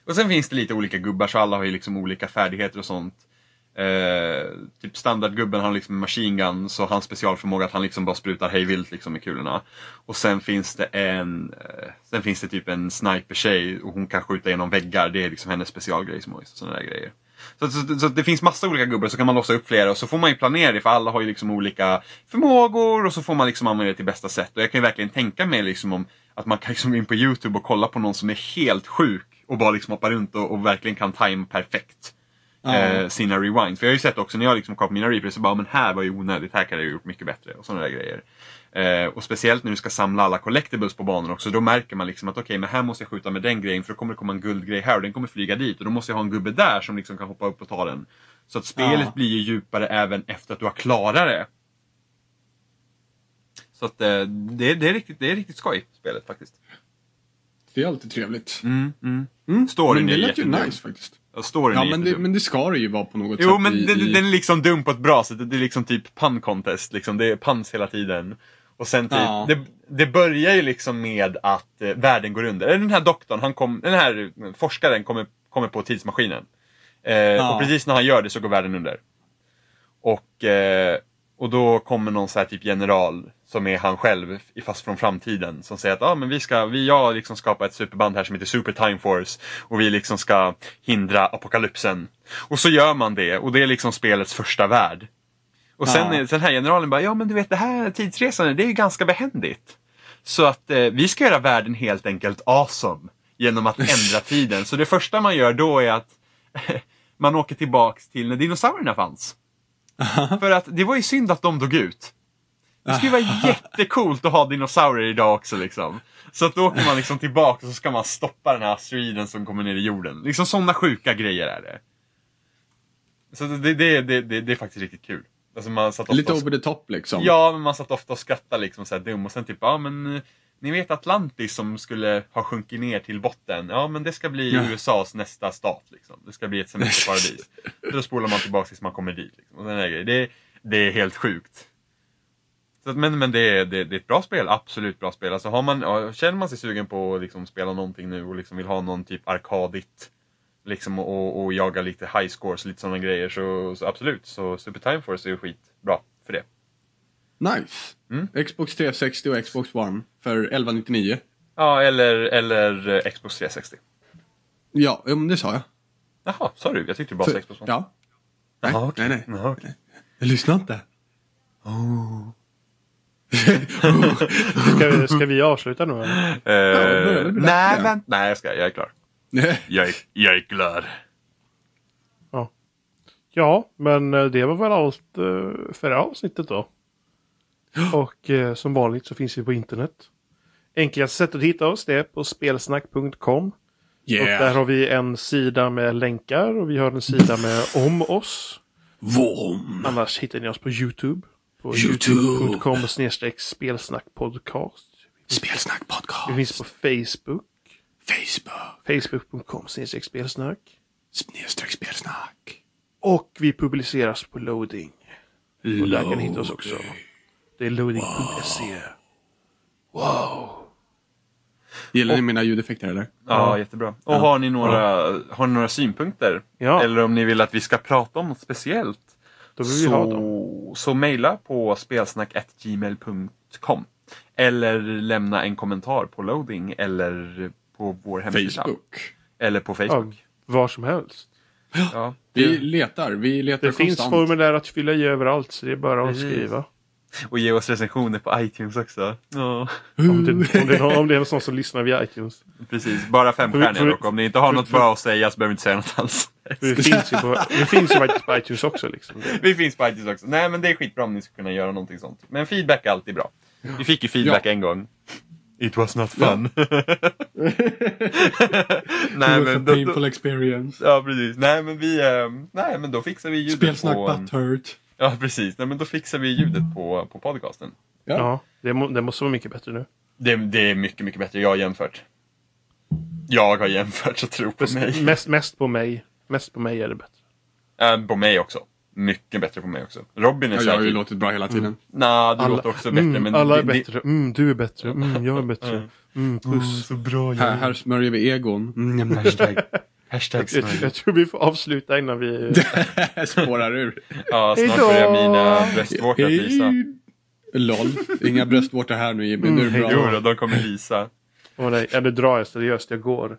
Och sen finns det lite olika gubbar så alla har ju liksom olika färdigheter och sånt. Eh, typ standardgubben har liksom en machine gun så hans specialförmåga att han liksom bara sprutar hejvilt liksom med kulorna. Och sen finns det en eh, Sen finns det typ en sniper-tjej och hon kan skjuta genom väggar. Det är liksom hennes specialgrej som sådana där grejer. Så, så, så det finns massa olika gubbar så kan man låsa upp flera och så får man ju planera det för alla har ju liksom olika förmågor och så får man liksom använda det till bästa sätt. Och jag kan ju verkligen tänka mig liksom om att man kan liksom gå in på Youtube och kolla på någon som är helt sjuk och bara liksom hoppa runt och, och verkligen kan time perfekt Ja. eh, sina rewinds. För jag har ju sett också när jag liksom kollar på mina replays så bara, men här var ju onödigt, här kan jag gjort mycket bättre och sådana där grejer. Eh, och speciellt när du ska samla alla collectibles på banan också, då märker man liksom att okej, men här måste jag skjuta med den grejen för då kommer det komma en guldgrej här och den kommer flyga dit och då måste jag ha en gubbe där som liksom kan hoppa upp och ta den. Så att spelet Ja. blir ju djupare även efter att du har klarat det. Så att eh, det, det, är riktigt, det är riktigt skoj, spelet faktiskt. Det är alltid trevligt. Mm, mm. Mm. Storyn men det lät ju nice faktiskt. Storyn Ja, men det, men det ska det ju vara på något Jo, sätt. men i, den, den är liksom dum på ett bra sätt. Det är liksom typ pun contest. Liksom. Det är puns hela tiden. Och sen typ, Ja. det, det börjar ju liksom med att eh, världen går under. Den här doktorn, han kom, den här forskaren kommer, kommer på tidsmaskinen. Eh, Och precis när han gör det så går världen under. Och, eh, och då kommer någon så här typ general som är han själv, fast från framtiden, som säger att ah, men vi ska, vi, jag liksom skapat ett superband här som heter Super Time Force och vi liksom ska hindra apokalypsen. Och så gör man det och det är liksom spelets första värld. Och sen, Ja. är- den här generalen bara, ja men du vet det här tidsresandet, det är ju ganska behändigt. Så att eh, vi ska göra världen helt enkelt awesome genom att ändra tiden. Så det första man gör då är att <laughs> man åker tillbaks till när dinosaurierna fanns. För att det var ju synd att de dog ut. Det skulle vara jättecoolt att ha dinosaurier idag också liksom. Så att då åker man liksom tillbaka och så ska man stoppa den här asteroiden som kommer ner i jorden. Liksom sådana sjuka grejer är det. Så det, det, det, det, det är faktiskt riktigt kul. Alltså Lite over the top liksom. Ja, men man satt ofta och skrattade liksom så här dum och sen typ, ja men ni vet Atlantis som skulle ha sjunkit ner till botten. Ja, men det ska bli Ja. USAs nästa stat liksom. Det ska bli ett semesterparadis. <laughs> Då spolar man tillbaka tills man kommer dit. Liksom. Och den där. Det, det är helt sjukt. Så, att- men men det, är, det, det är ett bra spel, absolut bra spel. Alltså har man, ja, känner man sig sugen på att liksom spela någonting nu och liksom vill ha någon typ arkadigt liksom och, och jaga lite high scores lite sådana grejer så, så absolut. Så Super Time Force är ju skitbra för det. Nice. Mm. Xbox 360 och Xbox One för 1199. Ja, eller, eller eh, Xbox 360. Ja, ja, men det sa jag. Jaha, sa du? Jag tyckte du bara sa Xbox One. ja. Nej, Jaha, okej. nej, nej. Ja, okej. Jag lyssnar inte. Ska vi, ska vi avsluta nu eller? <laughs> Bli dags, nej, ja. men, nej, jag ska, jag är klar. <laughs> Jag är, jag är klar. Ja. Ja, men eh, det var väl allt för det avsnittet då. <gasps> Och eh, som vanligt så finns vi på internet. Enklaste sättet att hitta oss det är på spelsnack.com. Och där Yeah. har vi en sida med länkar och vi har en sida med <laughs> om oss. Vom. Annars hittar ni oss på YouTube. På YouTube. youtube.com snedstreck spelsnackpodcast. Spelsnack Vi finns på Facebook. Facebook. Facebook.com spelsnack. Snedstreck spelsnack. Och vi publiceras på loading. Och där kan ni hitta oss också. Det är loading.se. Wow. Gillar ni mina ljudeffekter eller? Ja, jättebra. Och har, ni några, har ni några synpunkter? Ja. Eller om ni vill att vi ska prata om något speciellt? Då vill vi ha dem. Så, så mejla på spelsnack.gmail.com Eller lämna en kommentar på loading eller på vår hemsida. Facebook. Eller på Ja, Facebook. var som helst. Ja. Vi letar. Vi letar Det finns konstant. formulär att fylla i överallt så det är bara att Precis. skriva. Och ge oss recensioner på iTunes också. Ja, Om det, om, det är någon, om det är någon som lyssnar via iTunes. precis. Bara femstjärniga För- dock. Om ni inte har något för- bra att säga så behöver ni inte säga något alls. Det finns ju, på, finns ju på iTunes också. Liksom. Vi finns på iTunes också. Nej men det är skitbra om ni ska kunna göra någonting sånt. Men feedback är alltid bra. Vi fick ju feedback Ja. en gång. It was not fun. <laughs> nej men då, painful experience. Ja precis. Nej men vi, eh, nej men då fixar vi ljudet Spelsnack på... butthurt. Ja precis. Nej men då fixar vi ljudet på, på podcasten. Ja. Ja, det, må, det måste vara mycket bättre nu. Det, det är mycket, mycket bättre. Jag har jämfört. Jag har jämfört så tro på mig. Mest, mest på mig. Mest på mig är det bättre. Äh, på mig också. Mycket bättre på mig också. Robin är Ja, jag har ju säkert... låtit bra hela tiden. Nej, du Alla- låter också bättre. mm, men alla är det- bättre. Mm, du är bättre. Mm, jag är bättre. Mm, puss. Så bra Här, här smörjer vi egon. Mm, <laughs> Hashtag. Hashtag Jag, jag tror vi får avsluta innan vi... <laughs> Spårar ur. Ja, snart Hejdå! börjar mina bröstvårtor att lysa. LOL. Inga bröstvårtor här nu Jimmy. Nu är det Mm, bra. Jo då, de kommer lysa. Åh nej, eller drar jag seriöst, jag går.